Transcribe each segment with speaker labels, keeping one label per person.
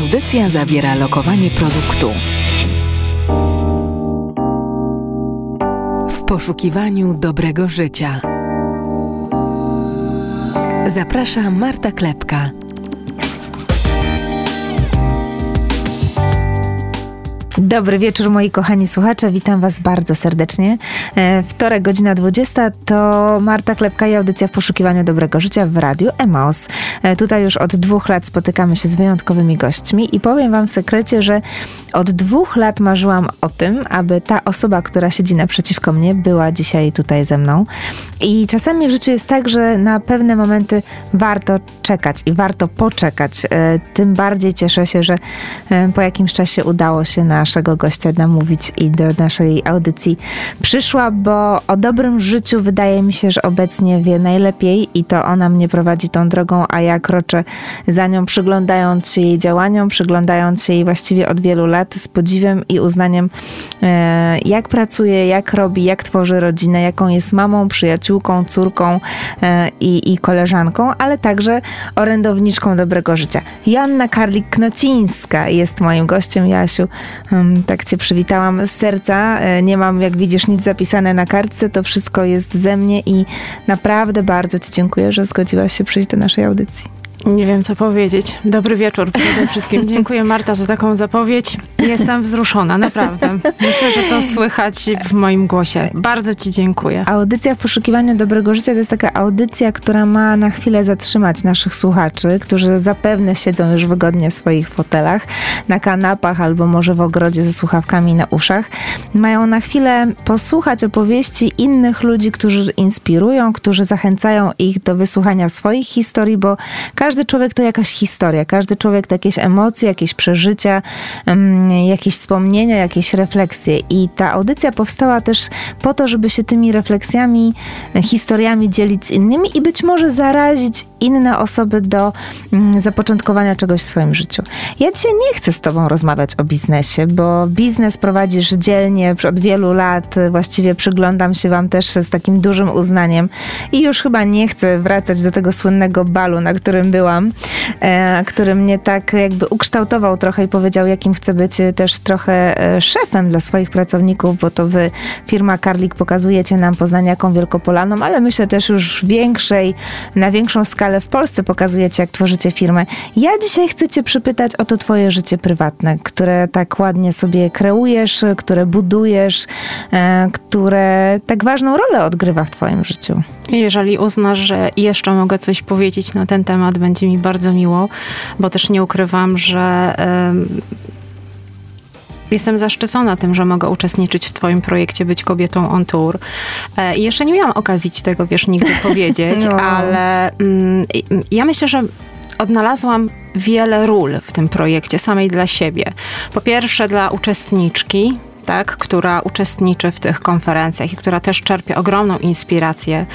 Speaker 1: Audycja zawiera lokowanie produktu. W poszukiwaniu dobrego życia. Zaprasza Marta Klepka.
Speaker 2: Dobry wieczór moi kochani słuchacze, witam was bardzo serdecznie. E, wtorek, godzina 20 to Marta Klepka i audycja w poszukiwaniu dobrego życia w radiu Emaus. E, tutaj już od dwóch lat spotykamy się z wyjątkowymi gośćmi i powiem wam w sekrecie, że od dwóch lat marzyłam o tym, aby ta osoba, która siedzi naprzeciwko mnie, była dzisiaj tutaj ze mną. I czasami w życiu jest tak, że na pewne momenty warto czekać i warto poczekać. E, tym bardziej cieszę się, że po jakimś czasie udało się nasz naszego gościa namówić i do naszej audycji przyszła, bo o dobrym życiu wydaje mi się, że obecnie wie najlepiej i to ona mnie prowadzi tą drogą, a ja kroczę za nią, przyglądając się jej działaniom, przyglądając się jej właściwie od wielu lat z podziwem i uznaniem, e, jak pracuje, jak robi, jak tworzy rodzinę, jaką jest mamą, przyjaciółką, córką e, i, i koleżanką, ale także orędowniczką dobrego życia. Joanna Karlik-Knocińska jest moim gościem. Jasiu, tak Cię przywitałam z serca. E, nie mam, jak widzisz, nic zapisane na kartce. To wszystko jest ze mnie i naprawdę bardzo Ci dziękuję, że zgodziłaś się przyjść do naszej audycji.
Speaker 3: Nie wiem, co powiedzieć. Dobry wieczór przede wszystkim. Dziękuję Marta za taką zapowiedź. Jestem wzruszona, naprawdę. Myślę, że to słychać w moim głosie. Bardzo Ci dziękuję.
Speaker 2: Audycja w poszukiwaniu dobrego życia to jest taka audycja, która ma na chwilę zatrzymać naszych słuchaczy, którzy zapewne siedzą już wygodnie w swoich fotelach, na kanapach albo może w ogrodzie ze słuchawkami na uszach. Mają na chwilę posłuchać opowieści innych ludzi, którzy inspirują, którzy zachęcają ich do wysłuchania swoich historii, bo każdy każdy człowiek to jakaś historia, każdy człowiek to jakieś emocje, jakieś przeżycia, jakieś wspomnienia, jakieś refleksje. I ta audycja powstała też po to, żeby się tymi refleksjami, historiami dzielić z innymi i być może zarazić inne osoby do mm, zapoczątkowania czegoś w swoim życiu. Ja dzisiaj nie chcę z Tobą rozmawiać o biznesie, bo biznes prowadzisz dzielnie od wielu lat. Właściwie przyglądam się Wam też z takim dużym uznaniem i już chyba nie chcę wracać do tego słynnego balu, na którym byłam, e, który mnie tak jakby ukształtował trochę i powiedział, jakim chcę być też trochę e, szefem dla swoich pracowników, bo to Wy, firma Karlik, pokazujecie nam Poznaniaką Wielkopolaną, ale myślę też już większej, na większą skalę w Polsce pokazujecie, jak tworzycie firmę. Ja dzisiaj chcę Cię przypytać o to Twoje życie prywatne, które tak ładnie sobie kreujesz, które budujesz, e, które tak ważną rolę odgrywa w Twoim życiu.
Speaker 3: Jeżeli uznasz, że jeszcze mogę coś powiedzieć na ten temat, będzie mi bardzo miło, bo też nie ukrywam, że. Jestem zaszczycona tym, że mogę uczestniczyć w Twoim projekcie Być Kobietą on Tour. E, I jeszcze nie miałam okazji Ci tego, wiesz, nigdy powiedzieć, no. ale mm, ja myślę, że odnalazłam wiele ról w tym projekcie samej dla siebie. Po pierwsze dla uczestniczki, tak, która uczestniczy w tych konferencjach i która też czerpie ogromną inspirację,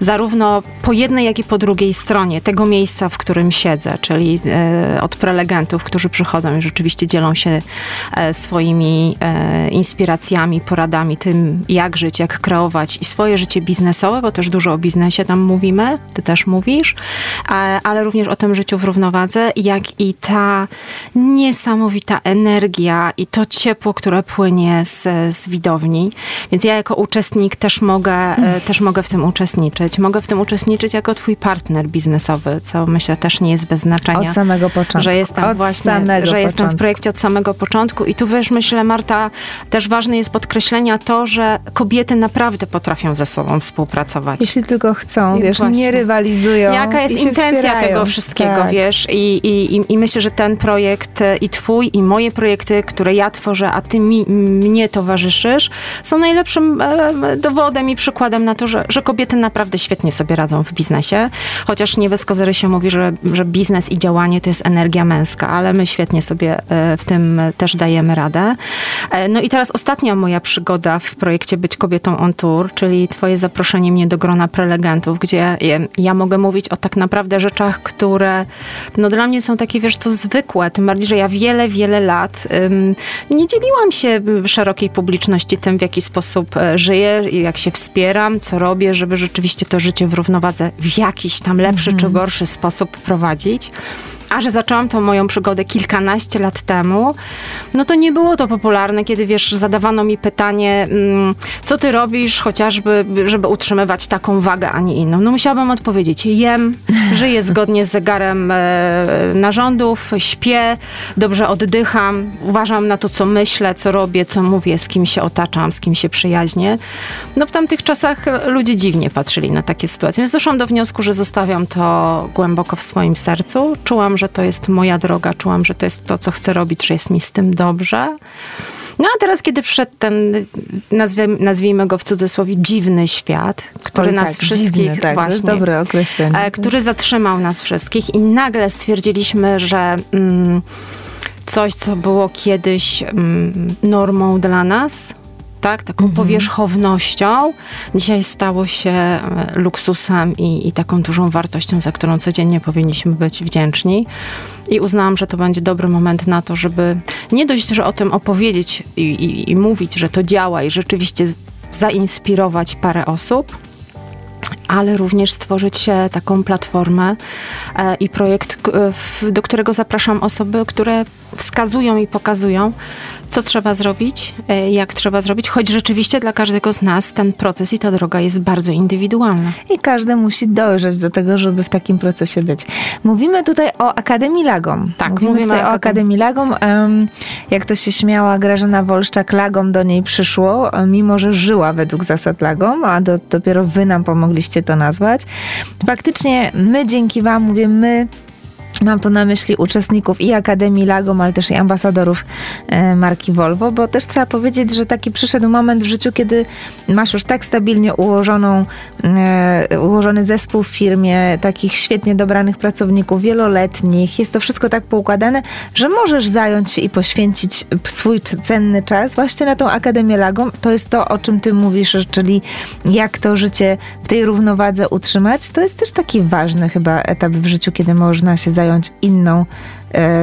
Speaker 3: zarówno po jednej, jak i po drugiej stronie tego miejsca, w którym siedzę, czyli e, od prelegentów, którzy przychodzą i rzeczywiście dzielą się e, swoimi e, inspiracjami, poradami, tym jak żyć, jak kreować i swoje życie biznesowe, bo też dużo o biznesie tam mówimy, ty też mówisz, ale również o tym życiu w równowadze, jak i ta niesamowita energia i to ciepło, które płynie z, z widowni, więc ja jako uczestnik też mogę, e, też mogę w tym uczestniczyć. Mogę w tym uczestniczyć jako twój partner biznesowy, co myślę też nie jest bez znaczenia.
Speaker 2: Od samego początku.
Speaker 3: Że jestem
Speaker 2: od
Speaker 3: właśnie, że początku. jestem w projekcie od samego początku i tu wiesz, myślę Marta, też ważne jest podkreślenia to, że kobiety naprawdę potrafią ze sobą współpracować.
Speaker 2: Jeśli tylko chcą, wiesz, właśnie. nie rywalizują.
Speaker 3: Jaka jest intencja wspierają. tego wszystkiego, tak. wiesz, I, i, i myślę, że ten projekt e, i twój, i moje projekty, które ja tworzę, a ty mi, mnie towarzyszysz, są najlepszym e, dowodem i przykładem na to, że, że kobiety naprawdę świetnie sobie radzą w biznesie. Chociaż nie bez kozery się mówi, że, że biznes i działanie to jest energia męska, ale my świetnie sobie e, w tym też dajemy radę. E, no i teraz ostatnia moja przygoda w projekcie Być Kobietą on Tour, czyli twoje zaproszenie mnie do grona prelegentów, gdzie ja mogę mówić o tak naprawdę rzeczach, które no dla mnie są takie, wiesz, co zwykłe, tym bardziej, że ja wiele, wiele lat um, nie dzieliłam się szerokiej publiczności tym, w jaki sposób e, żyję, jak się wspieram, co robię, żeby rzeczywiście to życie w równowadze w jakiś tam lepszy mm czy gorszy sposób prowadzić. A że zaczęłam tą moją przygodę kilkanaście lat temu, no to nie było to popularne, kiedy wiesz, zadawano mi pytanie, mm, co ty robisz chociażby, żeby utrzymywać taką wagę, a nie inną. No musiałabym odpowiedzieć, jem, żyję zgodnie z zegarem e, narządów, śpię, dobrze oddycham, uważam na to, co myślę, co robię, co mówię, z kim się otaczam, z kim się przyjaźnię. No w tamtych czasach ludzie dziwnie patrzyli na takie sytuacje, więc doszłam do wniosku, że zostawiam to głęboko w swoim sercu. Czułam, że to jest moja droga, czułam, że to jest to, co chcę robić, że jest mi z tym dobrze. No a teraz, kiedy przyszedł ten, nazwijmy, nazwijmy go w cudzysłowie, dziwny świat, który
Speaker 2: Oj,
Speaker 3: nas
Speaker 2: tak,
Speaker 3: wszystkich
Speaker 2: dziwny, tak,
Speaker 3: właśnie,
Speaker 2: dobre określenie.
Speaker 3: e, który zatrzymał nas wszystkich i nagle stwierdziliśmy, że mm, coś, co było kiedyś mm, normą dla nas, tak, taką powierzchownością, dzisiaj stało się e, luksusem i, i taką dużą wartością, za którą codziennie powinniśmy być wdzięczni. I uznałam, że to będzie dobry moment na to, żeby nie dość, że o tym opowiedzieć i, i, i mówić, że to działa i rzeczywiście zainspirować parę osób, ale również stworzyć e, taką platformę e, i projekt, do którego zapraszam osoby, które wskazują i pokazują, co trzeba zrobić, e, jak trzeba zrobić, choć rzeczywiście dla każdego z nas ten proces i ta droga jest bardzo indywidualna.
Speaker 2: I każdy musi dojrzeć do tego, żeby w takim procesie być. Mówimy tutaj o Akademii Lagom.
Speaker 3: Tak,
Speaker 2: mówimy,
Speaker 3: mówimy
Speaker 2: tutaj
Speaker 3: o
Speaker 2: Akademii Lagom. Jak to się śmiała Grażyna Wolszczak, Lagom do niej przyszło, mimo że żyła według zasad Lagom, a do, dopiero wy nam pomogliście to nazwać. Faktycznie my dzięki wam, mówię my, Mam tu na myśli uczestników i Akademii Lagom, ale też i ambasadorów e, marki Volvo, bo też trzeba powiedzieć, że taki przyszedł moment w życiu, kiedy masz już tak stabilnie ułożoną, e, ułożony zespół w firmie, takich świetnie dobranych pracowników, wieloletnich, jest to wszystko tak poukładane, że możesz zająć się i poświęcić swój cenny czas właśnie na tą Akademię Lagom. To jest to, o czym ty mówisz, czyli jak to życie w tej równowadze utrzymać. To jest też taki ważny chyba etap w życiu, kiedy można się zająć inną e,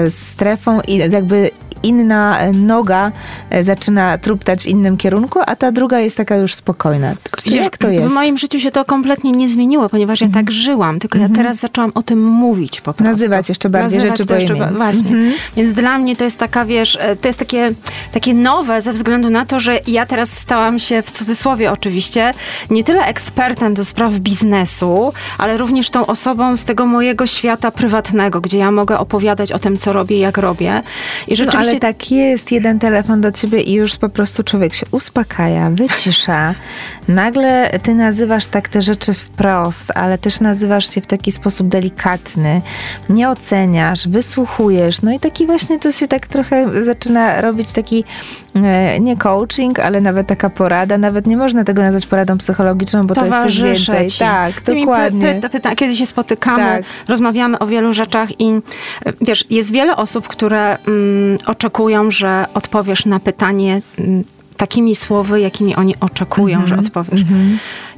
Speaker 2: strefą i jakby inna e, noga e, zaczyna truptać w innym kierunku, a ta druga jest taka już spokojna. Czy jak to jest?
Speaker 3: W moim życiu się to kompletnie nie zmieniło, ponieważ ja tak żyłam, tylko ja teraz zaczęłam o tym mówić po prostu.
Speaker 2: Nazywać jeszcze bardziej
Speaker 3: Nazywać
Speaker 2: rzeczy
Speaker 3: to
Speaker 2: po
Speaker 3: jeszcze Właśnie.
Speaker 2: Mhm.
Speaker 3: Więc dla mnie to jest taka, wiesz, e, to jest takie, takie nowe ze względu na to, że ja teraz stałam się, w cudzysłowie oczywiście, nie tyle ekspertem do spraw biznesu, ale również tą osobą z tego mojego świata prywatnego, gdzie ja mogę opowiadać o tym, co robię, jak robię. I
Speaker 2: No,
Speaker 3: rzeczywiście
Speaker 2: ale tak jest, jeden telefon do ciebie i już po prostu człowiek się uspokaja, wycisza. Nagle ty nazywasz tak te rzeczy wprost, ale też nazywasz się w taki sposób delikatny. Nie oceniasz, wysłuchujesz. No i taki właśnie to się tak trochę zaczyna robić taki e, nie coaching, ale nawet taka porada. Nawet nie można tego nazwać poradą psychologiczną, bo to jest coś więcej.
Speaker 3: ci.
Speaker 2: Tak, dokładnie.
Speaker 3: Py, py, pyta, kiedy się spotykamy,
Speaker 2: Tak.
Speaker 3: rozmawiamy o wielu rzeczach i e, wiesz, jest wiele osób, które mm, oczekują, że odpowiesz na pytanie mm, takimi słowy, jakimi oni oczekują,
Speaker 2: Mhm.
Speaker 3: że odpowiesz.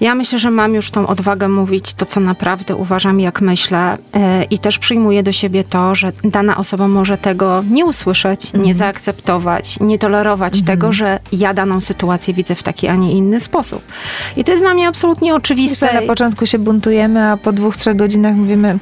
Speaker 3: Ja myślę, że mam już tą odwagę mówić to, co naprawdę uważam, jak myślę e, i też przyjmuję do siebie to, że dana osoba może tego nie usłyszeć,
Speaker 2: Mhm.
Speaker 3: nie zaakceptować, nie tolerować tego, że ja daną sytuację widzę w taki, a nie inny sposób. I to jest dla mnie absolutnie oczywiste.
Speaker 2: Myślę, na początku się buntujemy, a po dwóch, trzech godzinach mówimy,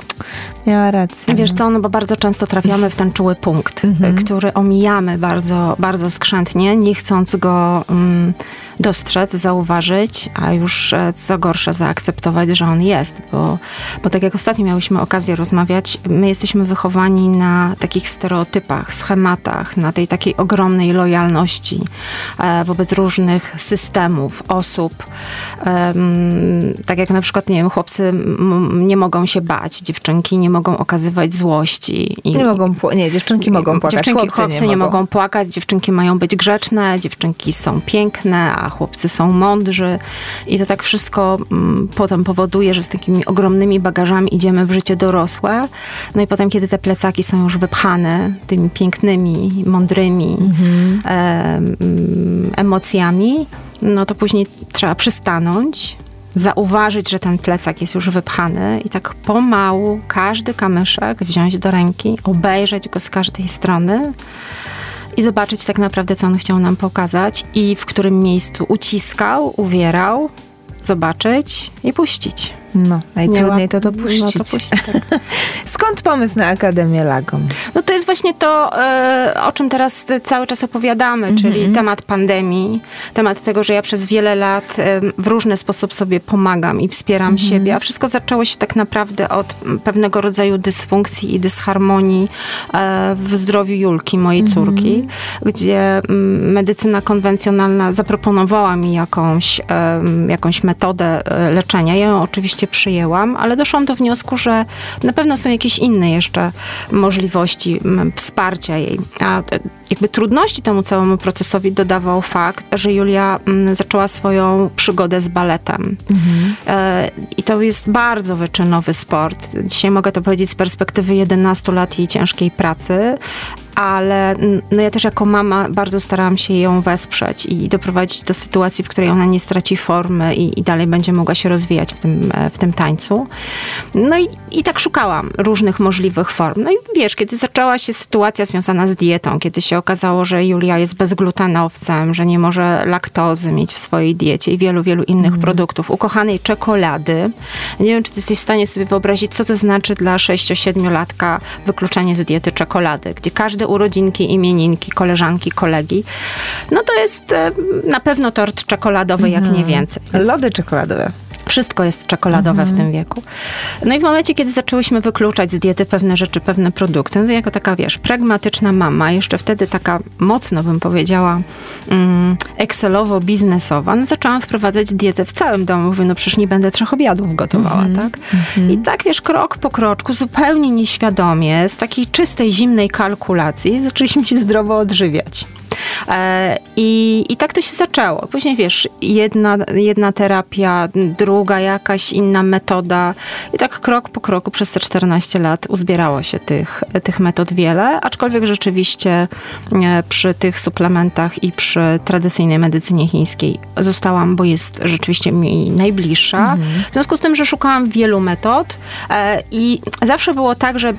Speaker 2: miała rację.
Speaker 3: Wiesz co, no bo bardzo często trafiamy w ten czuły punkt,
Speaker 2: Mhm.
Speaker 3: który omijamy bardzo, bardzo skrzętnie, nie chcąc go mm, dostrzec, zauważyć, a już e, co gorsze zaakceptować, że on jest, bo, bo tak jak ostatnio miałyśmy okazję rozmawiać, my jesteśmy wychowani na takich stereotypach, schematach, na tej takiej ogromnej lojalności e, wobec różnych systemów, osób. Tak jak na przykład, nie wiem, chłopcy nie mogą się bać, dziewczynki nie mogą okazywać złości. I,
Speaker 2: Nie mogą, nie, dziewczynki mogą płakać,
Speaker 3: Dziewczynki,
Speaker 2: chłopcy,
Speaker 3: nie, mogą. płakać, dziewczynki mają być grzeczne, dziewczynki są piękne, a chłopcy są mądrzy. I to tak wszystko mm, potem powoduje, że z takimi ogromnymi bagażami idziemy w życie dorosłe. No i potem, kiedy te plecaki są już wypchane tymi pięknymi, mądrymi
Speaker 2: Mhm.
Speaker 3: e, emocjami, no to później trzeba przystanąć, zauważyć, że ten plecak jest już wypchany i tak pomału każdy kamyszek wziąć do ręki, obejrzeć go z każdej strony i zobaczyć tak naprawdę, co on chciał nam pokazać i w którym miejscu uciskał, uwierał, zobaczyć i puścić.
Speaker 2: No, najtrudniej to dopuścić.
Speaker 3: No, tak.
Speaker 2: Skąd pomysł na Akademię Lagom?
Speaker 3: No to jest właśnie to, e, o czym teraz cały czas opowiadamy, mm -hmm. czyli temat pandemii, temat tego, że ja przez wiele lat e, w różny sposób sobie pomagam i wspieram mm -hmm. siebie, a wszystko zaczęło się tak naprawdę od pewnego rodzaju dysfunkcji i dysharmonii e, w zdrowiu Julki, mojej mm -hmm. córki, gdzie medycyna konwencjonalna zaproponowała mi jakąś, jakąś metodę leczenia. Ja ją oczywiście przyjęłam, ale doszłam do wniosku, że na pewno są jakieś inne jeszcze możliwości wsparcia jej. A e, jakby trudności temu całemu procesowi dodawał fakt, że Julia zaczęła swoją przygodę z baletem. Mhm. E, I to jest bardzo wyczynowy sport. Dzisiaj mogę to powiedzieć z perspektywy 11 lat jej ciężkiej pracy, ale no ja też jako mama bardzo starałam się ją wesprzeć i doprowadzić do sytuacji, w której ona nie straci formy i, i dalej będzie mogła się rozwijać w tym, e, w tym tańcu. No i, i tak szukałam różnych możliwych form. No i wiesz, kiedy zaczęła się sytuacja związana z dietą, kiedy się okazało, że Julia jest bezglutenowcem, że nie może laktozy mieć w swojej diecie i wielu, wielu innych mm. produktów, ukochanej czekolady. Nie wiem, czy ty jesteś w stanie sobie wyobrazić, co to znaczy dla 6-7-latka wykluczenie z diety czekolady, gdzie każdy urodzinki, imieninki, koleżanki, kolegi, no to jest e, na pewno tort czekoladowy, jak nie mhm. więcej.
Speaker 2: Więc... Lody czekoladowe.
Speaker 3: Wszystko jest czekoladowe mhm. w tym wieku. No i w momencie, kiedy zaczęłyśmy wykluczać z diety pewne rzeczy, pewne produkty, no jako taka, wiesz, pragmatyczna mama, jeszcze wtedy taka mocno bym powiedziała mm, Excelowo-biznesowa, no zaczęłam wprowadzać dietę w całym domu. Mówię, no przecież nie będę trzech obiadów gotowała, mhm. tak? Mhm. I tak, wiesz, krok po kroczku, zupełnie nieświadomie, z takiej czystej, zimnej kalkulacji zaczęliśmy się zdrowo odżywiać. E, I, I tak to się zaczęło. Później wiesz, jedna, jedna terapia, druga jakaś inna metoda. I tak krok po kroku przez te 14 lat uzbierało się tych, tych metod wiele, aczkolwiek rzeczywiście e, przy tych suplementach i przy tradycyjnej medycynie chińskiej zostałam, bo jest rzeczywiście mi najbliższa. Mhm. W związku z tym, że szukałam wielu metod e, i zawsze było tak, że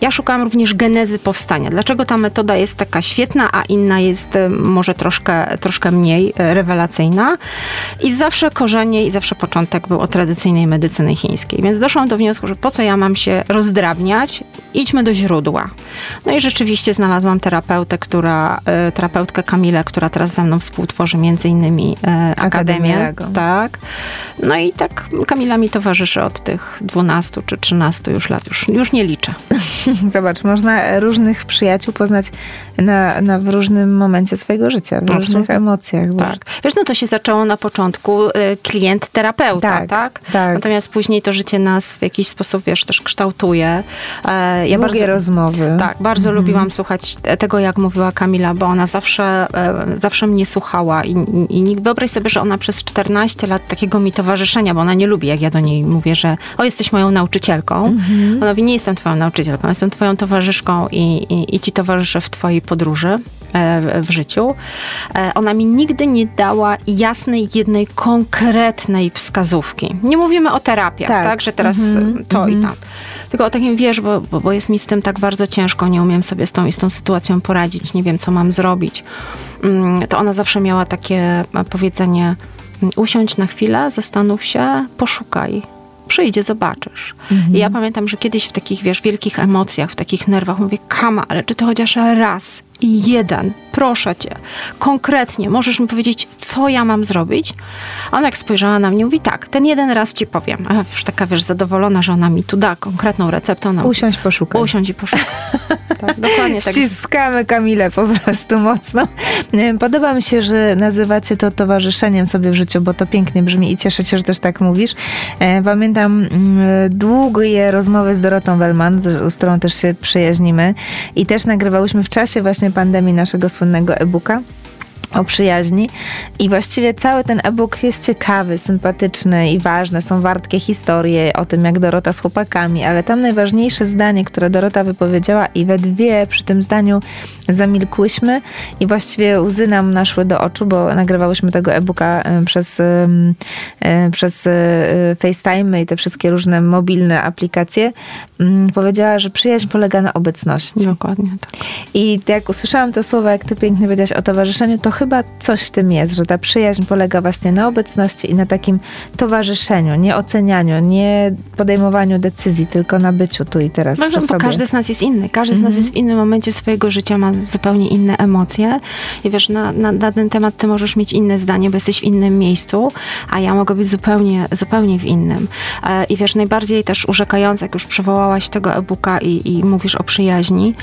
Speaker 3: ja szukałam również genezy powstania. Dlaczego ta metoda jest taka świetna, a inna jest e, może troszkę, troszkę mniej e, rewelacyjna. I zawsze korzenie i zawsze początek był od tradycyjnej medycyny chińskiej. Więc doszłam do wniosku, że po co ja mam się rozdrabniać? Idźmy do źródła. No i rzeczywiście znalazłam terapeutę, która, e, terapeutkę Kamilę, która teraz ze mną współtworzy między innymi Akademię. Tak. No i tak Kamila mi towarzyszy od tych 12 czy 13 już lat. Już, już nie liczę.
Speaker 2: Zobacz, można różnych przyjaciół poznać na, na w różnym momencie swojego życia, w Absolutnie. różnych emocjach.
Speaker 3: Tak. Wiesz, no to się zaczęło na początku y, klient terapeuta, tak, tak? tak? Natomiast później to życie nas w jakiś sposób, wiesz, też kształtuje.
Speaker 2: E, ja Długie bardzo, rozmowy.
Speaker 3: Tak, bardzo mhm. lubiłam słuchać tego, jak mówiła Kamila, bo ona zawsze, e, zawsze mnie słuchała i, i wyobraź sobie, że ona przez 14 lat takiego mi towarzyszenia, bo ona nie lubi, jak ja do niej mówię, że o, jesteś moją nauczycielką. Mhm. Ona mówi, nie jestem twoją nauczycielką, jestem twoją towarzyszką i, i, i ci towarzyszę w twojej podróży e, w życiu. E, ona mi nigdy nie dała jasnej, jednej konkretnej wskazówki. Nie mówimy o terapiach, tak, tak? że teraz mm-hmm, to mm-hmm. i mhm. tam. Tylko o takim, wiesz, bo, bo, bo jest mi z tym tak bardzo ciężko, nie umiem sobie z tą i z tą sytuacją poradzić, nie wiem, co mam zrobić. Mm, to ona zawsze miała takie powiedzenie, usiądź na chwilę, zastanów się, poszukaj przyjdzie, zobaczysz. Mhm. I ja pamiętam, że kiedyś w takich, wiesz, wielkich emocjach, w takich nerwach mówię, kama, ale czy to chociaż raz jeden, proszę cię, konkretnie możesz mi powiedzieć, co ja mam zrobić? Ona jak spojrzała na mnie, mówi tak, ten jeden raz ci powiem. A już taka, wiesz, zadowolona, że ona mi tu da konkretną receptę. Ona
Speaker 2: Usiądź, poszukaj.
Speaker 3: Usiądź i poszukaj. tak, dokładnie
Speaker 2: tak. Ściskamy Kamilę po prostu mocno. Podoba mi się, że nazywacie to towarzyszeniem sobie w życiu, bo to pięknie brzmi i cieszę się, że też tak mówisz. E, pamiętam mm, długie rozmowy z Dorotą Wellman, z którą też się przyjaźnimy i też nagrywałyśmy w czasie właśnie pandemii naszego słynnego e-booka o przyjaźni. I właściwie cały ten e-book jest ciekawy, sympatyczny i ważny. Są wartkie historie o tym, jak Dorota z chłopakami, ale tam najważniejsze zdanie, które Dorota wypowiedziała i we dwie przy tym zdaniu zamilkłyśmy i właściwie łzy nam naszły do oczu, bo nagrywałyśmy tego e-booka przez, przez e, FaceTime i te wszystkie różne mobilne aplikacje. Mm, powiedziała, że przyjaźń polega na obecności.
Speaker 3: Dokładnie tak.
Speaker 2: I jak usłyszałam te słowa, jak ty pięknie powiedziałaś o towarzyszeniu, to chyba coś w tym jest, że ta przyjaźń polega właśnie na obecności i na takim towarzyszeniu, nie ocenianiu, nie podejmowaniu decyzji, tylko na byciu tu i teraz przy
Speaker 3: bo
Speaker 2: sobie.
Speaker 3: każdy z nas jest inny. Każdy z nas jest w innym momencie swojego życia, ma zupełnie inne emocje. I wiesz, na, na, na ten temat ty możesz mieć inne zdanie, bo jesteś w innym miejscu, a ja mogę być zupełnie, zupełnie w innym. E, I wiesz, najbardziej też urzekające, jak już przywołałaś tego e-booka i, i mówisz o przyjaźni,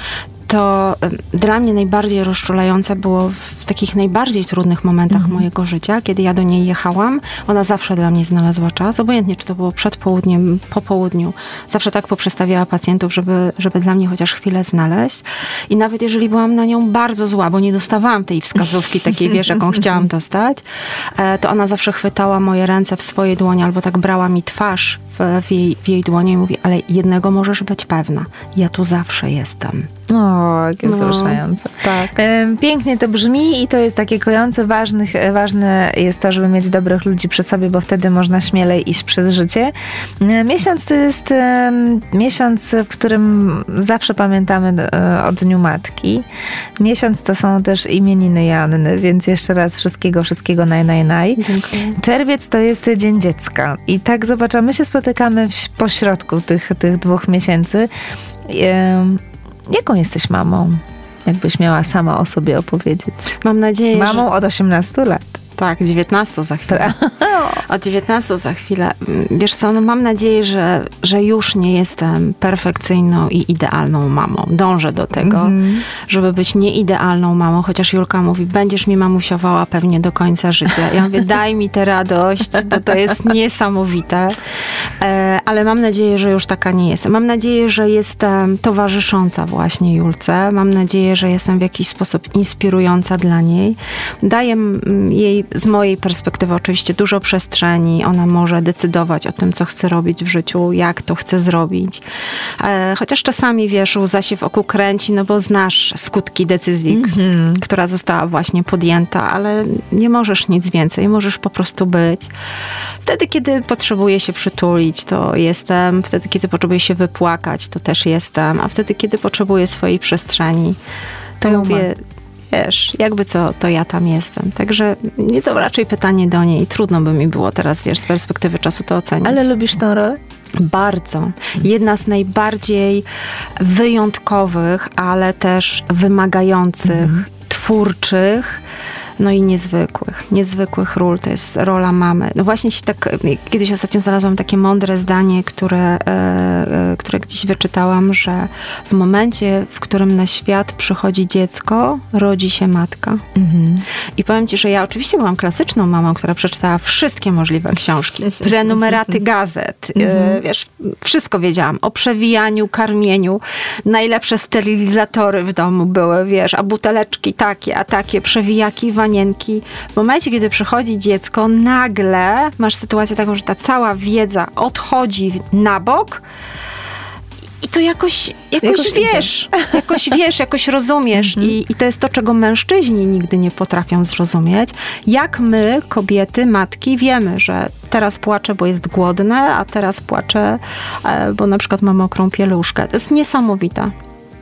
Speaker 3: to dla mnie najbardziej rozczulające było w takich najbardziej trudnych momentach mojego życia, kiedy ja do niej jechałam. Ona zawsze dla mnie znalazła czas, obojętnie czy to było przed południem, po południu. Zawsze tak poprzestawiała pacjentów, żeby, żeby dla mnie chociaż chwilę znaleźć. I nawet jeżeli byłam na nią bardzo zła, bo nie dostawałam tej wskazówki takiej, wiesz, jaką chciałam dostać, e, to ona zawsze chwytała moje ręce w swoje dłonie albo tak brała mi twarz w, w, jej, w jej dłonie i mówi, ale jednego możesz być pewna, ja tu zawsze jestem.
Speaker 2: O, jakie
Speaker 3: No.
Speaker 2: wzruszające.
Speaker 3: Tak.
Speaker 2: Pięknie to brzmi i to jest takie kojące. Ważnych, e, ważne jest to, żeby mieć dobrych ludzi przy sobie, bo wtedy można śmielej iść przez życie. E, Miesiąc to jest miesiąc, w którym zawsze pamiętamy e, o Dniu Matki. Miesiąc to są też imieniny Janny, więc jeszcze raz wszystkiego, wszystkiego naj, naj, naj.
Speaker 3: Dziękuję.
Speaker 2: Czerwiec to jest Dzień Dziecka. I tak zobaczymy, my się spotykamy w pośrodku tych, tych dwóch miesięcy. Jaką jesteś mamą? Jakbyś miała sama o sobie opowiedzieć.
Speaker 3: Mam nadzieję,
Speaker 2: Mamą od 18 lat.
Speaker 3: Tak, 19 za chwilę. O 19 za chwilę. Mm, Wiesz co, no mam nadzieję, że, że już nie jestem perfekcyjną i idealną mamą. Dążę do tego,
Speaker 2: Mhm.
Speaker 3: żeby być nieidealną mamą, chociaż Julka mówi, będziesz mi mamusiowała pewnie do końca życia. Ja mówię, daj mi tę radość, bo to jest niesamowite. E, ale mam nadzieję, że już taka nie jestem. Mam nadzieję, że jestem towarzysząca właśnie Julce. Mam nadzieję, że jestem w jakiś sposób inspirująca dla niej. Daję mm, jej z mojej perspektywy oczywiście dużo przestrzeni. Ona może decydować o tym, co chce robić w życiu, jak to chce zrobić. E, chociaż czasami, wiesz, łza się w oku kręci, no bo znasz skutki decyzji, k- która została właśnie podjęta, ale nie możesz nic więcej, możesz po prostu być. Wtedy, kiedy potrzebuję się przytulić, to jestem. Wtedy, kiedy potrzebuję się wypłakać, to też jestem. A wtedy, kiedy potrzebuję swojej przestrzeni, to
Speaker 2: To
Speaker 3: mówię, wiesz, jakby co, to ja tam jestem. Także nie to raczej pytanie do niej. Trudno by mi było teraz, wiesz, z perspektywy czasu to ocenić.
Speaker 2: Ale lubisz tą rolę?
Speaker 3: Bardzo. Jedna z najbardziej wyjątkowych, ale też wymagających, twórczych. No i niezwykłych, niezwykłych ról. To jest rola mamy. No właśnie się tak, kiedyś ostatnio znalazłam takie mądre zdanie, które, e, e, które gdzieś wyczytałam, że w momencie, w którym na świat przychodzi dziecko, rodzi się matka. I powiem ci, że ja oczywiście byłam klasyczną mamą, która przeczytała wszystkie możliwe książki, prenumeraty gazet, e, wiesz, wszystko wiedziałam o przewijaniu, karmieniu. Najlepsze sterylizatory w domu były, wiesz, a buteleczki takie, a takie, przewijaki, wanienki. W momencie, kiedy przychodzi dziecko, nagle masz sytuację taką, że ta cała wiedza odchodzi na bok i to jakoś, jakoś,
Speaker 2: Jakoś idzie.
Speaker 3: wiesz, jakoś wiesz, jakoś rozumiesz. I, I to jest to, czego mężczyźni nigdy nie potrafią zrozumieć. Jak my, kobiety, matki, wiemy, że teraz płaczę, bo jest głodne, a teraz płaczę, e, bo na przykład mam mokrą pieluszkę. To jest niesamowite.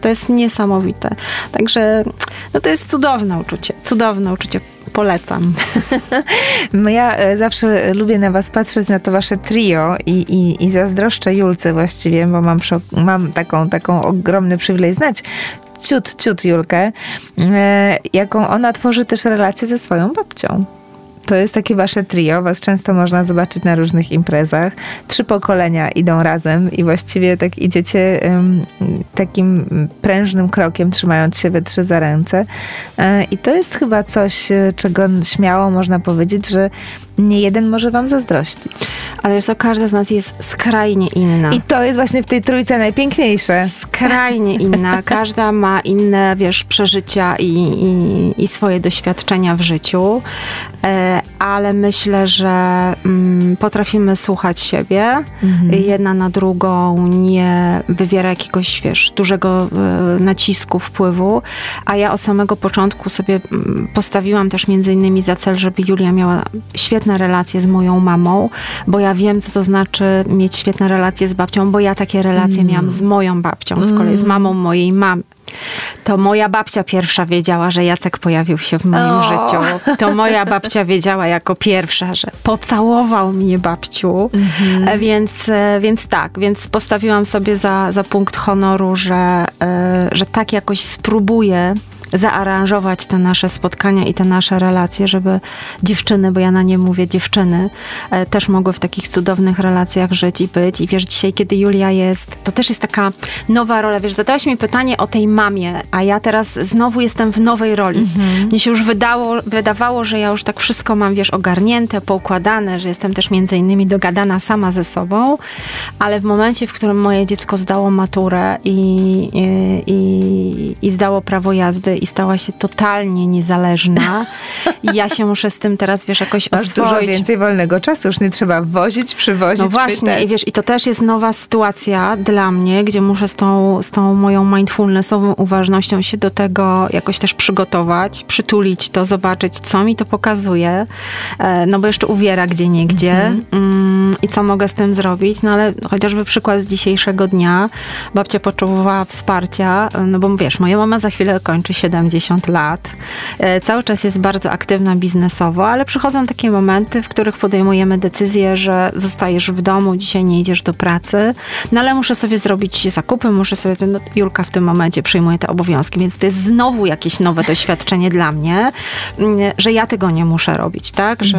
Speaker 3: To jest niesamowite. Także no to jest cudowne uczucie. Cudowne uczucie. Polecam.
Speaker 2: No Ja e, zawsze lubię na was patrzeć, na to wasze trio i, i, i zazdroszczę Julce właściwie, bo mam, mam taką, taką ogromny przywilej znać ciut, ciut Julkę, e, jaką ona tworzy też relacje ze swoją babcią. To jest takie wasze trio, was często można zobaczyć na różnych imprezach. Trzy pokolenia idą razem i właściwie tak idziecie em, takim prężnym krokiem, trzymając się we trzy za ręce. E, I to jest chyba coś, e, czego śmiało można powiedzieć, że nie jeden może wam zazdrościć.
Speaker 3: Ale wiesz co, każda z nas jest skrajnie inna.
Speaker 2: I to jest właśnie w tej trójce najpiękniejsze.
Speaker 3: skrajnie inna. Każda ma inne, wiesz, przeżycia i, i, i swoje doświadczenia w życiu, e, ale myślę, że mm, potrafimy słuchać siebie. Jedna na drugą nie wywiera jakiegoś, wiesz, dużego e, nacisku, wpływu, a ja od samego początku sobie mm, postawiłam też między innymi za cel, żeby Julia miała świetne relacje z moją mamą, bo ja wiem, co to znaczy mieć świetne relacje z babcią, bo ja takie relacje miałam z moją babcią, z kolei z mamą mojej mamy. to moja babcia pierwsza wiedziała, że Jacek pojawił się w moim
Speaker 2: O.
Speaker 3: życiu. To moja babcia wiedziała jako pierwsza, że pocałował mnie babciu. E, Więc, e, więc tak, więc postawiłam sobie za, za punkt honoru, że, e, że tak jakoś spróbuję zaaranżować te nasze spotkania i te nasze relacje, żeby dziewczyny, bo ja na nie mówię dziewczyny, e, też mogły w takich cudownych relacjach żyć i być. I wiesz, dzisiaj, kiedy Julia jest, to też jest taka nowa rola. Wiesz, zadałaś mi pytanie o tej mamie, a ja teraz znowu jestem w nowej roli. Mnie się już wydało, wydawało, że ja już tak wszystko mam, wiesz, ogarnięte, poukładane, że jestem też między innymi dogadana sama ze sobą, ale w momencie, w którym moje dziecko zdało maturę i, i, i, i zdało prawo jazdy i stała się totalnie niezależna, i ja się muszę z tym teraz, wiesz, jakoś
Speaker 2: Masz dużo
Speaker 3: oswoić.
Speaker 2: więcej wolnego czasu, już nie trzeba wozić, przywozić,
Speaker 3: No właśnie,
Speaker 2: pytać.
Speaker 3: i wiesz, i to też jest nowa sytuacja dla mnie, gdzie muszę z tą, z tą moją mindfulnessową uważnością się do tego jakoś też przygotować, przytulić to, zobaczyć, co mi to pokazuje, e, no bo jeszcze uwiera gdzie niegdzie mm, i co mogę z tym zrobić, no ale chociażby przykład z dzisiejszego dnia, babcia potrzebowała wsparcia, e, no bo wiesz, moja mama za chwilę kończy 70 lat, e, cały czas jest bardzo aktywna biznesowo, ale przychodzą takie momenty, w których podejmujemy decyzję, że zostajesz w domu, dzisiaj nie idziesz do pracy, no ale muszę sobie zrobić zakupy, muszę sobie, no, Julka w tym momencie przyjmuje te obowiązki, więc to jest znowu jakieś nowe doświadczenie dla mnie, mm, że ja tego nie muszę robić, tak, że,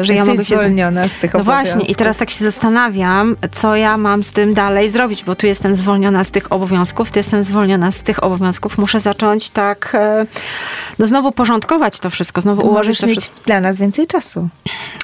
Speaker 3: e, że ja mogę się...
Speaker 2: zwolniona z tych
Speaker 3: No
Speaker 2: obowiązków.
Speaker 3: właśnie, i teraz tak się zastanawiam, co ja mam z tym dalej zrobić, bo tu jestem zwolniona z tych obowiązków, tu jestem zwolniona z tych obowiązków. Muszę zacząć tak, e, no znowu porządkować to wszystko, znowu
Speaker 2: To
Speaker 3: ułożyć to
Speaker 2: mieć
Speaker 3: wszystko.
Speaker 2: dla nas więcej czasu.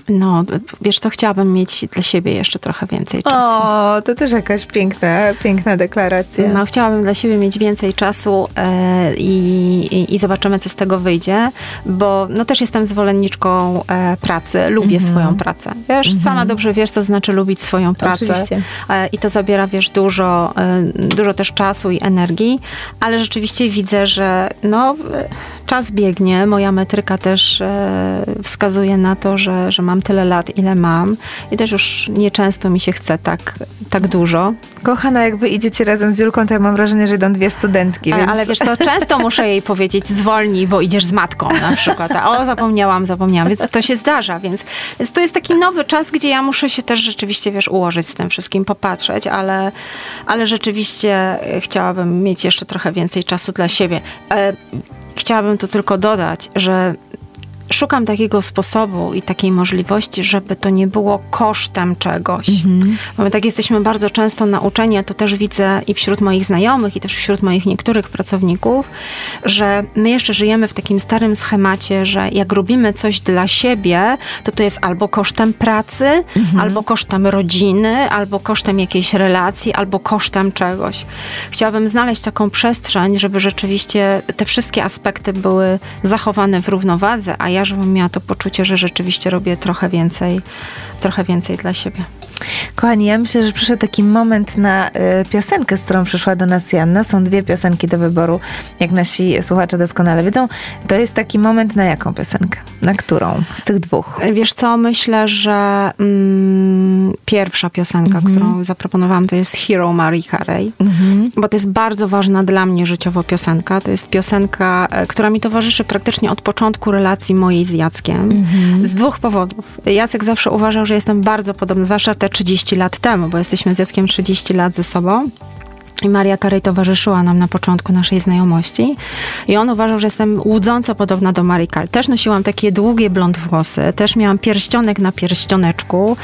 Speaker 3: No, wiesz co, chciałabym mieć dla siebie jeszcze trochę więcej czasu.
Speaker 2: O, to też jakaś piękna, piękna deklaracja.
Speaker 3: No, chciałabym dla siebie mieć więcej czasu e, i, i, zobaczymy, co z tego wyjdzie, bo no, też jestem zwolenniczką e, pracy, lubię
Speaker 2: Mhm.
Speaker 3: swoją pracę. Wiesz, sama dobrze wiesz, co znaczy lubić swoją pracę.
Speaker 2: Oczywiście.
Speaker 3: E, I to zabiera, wiesz, dużo, dużo też czasu i energii, ale rzeczywiście widzę, że no, e, czas biegnie. Moja metryka też e, wskazuje na to, że, że mam tyle lat, ile mam i też już nieczęsto mi się chce tak, tak dużo.
Speaker 2: Kochana, jak wy idziecie razem z Julką, to ja mam wrażenie, że idą dwie studentki,
Speaker 3: E,
Speaker 2: więc...
Speaker 3: Ale wiesz co, często muszę jej powiedzieć zwolnij, bo idziesz z matką na przykład. A o, zapomniałam, zapomniałam. Więc to się zdarza, więc, więc to jest taki nowy czas, gdzie ja muszę się też rzeczywiście, wiesz, ułożyć z tym wszystkim, popatrzeć, ale, ale rzeczywiście e, chciałabym mieć jeszcze trochę więcej czasu dla siebie. Chciałabym tu tylko dodać, że szukam takiego sposobu i takiej możliwości, żeby to nie było kosztem czegoś. Bo my tak jesteśmy bardzo często nauczeni, a to też widzę i wśród moich znajomych, i też wśród moich niektórych pracowników, że my jeszcze żyjemy w takim starym schemacie, że jak robimy coś dla siebie, to to jest albo kosztem pracy, albo kosztem rodziny, albo kosztem jakiejś relacji, albo kosztem czegoś. Chciałabym znaleźć taką przestrzeń, żeby rzeczywiście te wszystkie aspekty były zachowane w równowadze, a ja żebym miała to poczucie, że rzeczywiście robię trochę więcej, trochę więcej dla siebie.
Speaker 2: Kochani, ja myślę, że przyszedł taki moment na y, piosenkę, z którą przyszła do nas Janna. Są dwie piosenki do wyboru, jak nasi słuchacze doskonale wiedzą. To jest taki moment na jaką piosenkę? Na którą z tych dwóch?
Speaker 3: Wiesz co, myślę, że mm, pierwsza piosenka, którą zaproponowałam, to jest Hero Marie Carey, bo to jest bardzo ważna dla mnie życiowo piosenka. To jest piosenka, e, która mi towarzyszy praktycznie od początku relacji mojej z Jackiem. Z dwóch powodów. Jacek zawsze uważał, że jestem bardzo podobna, zwłaszcza te 30 lat temu, bo jesteśmy z Jackiem 30 lat ze sobą. I Maria Carey towarzyszyła nam na początku naszej znajomości. I on uważał, że jestem łudząco podobna do Marii Carey. Też nosiłam takie długie blond włosy, też miałam pierścionek na pierścioneczku.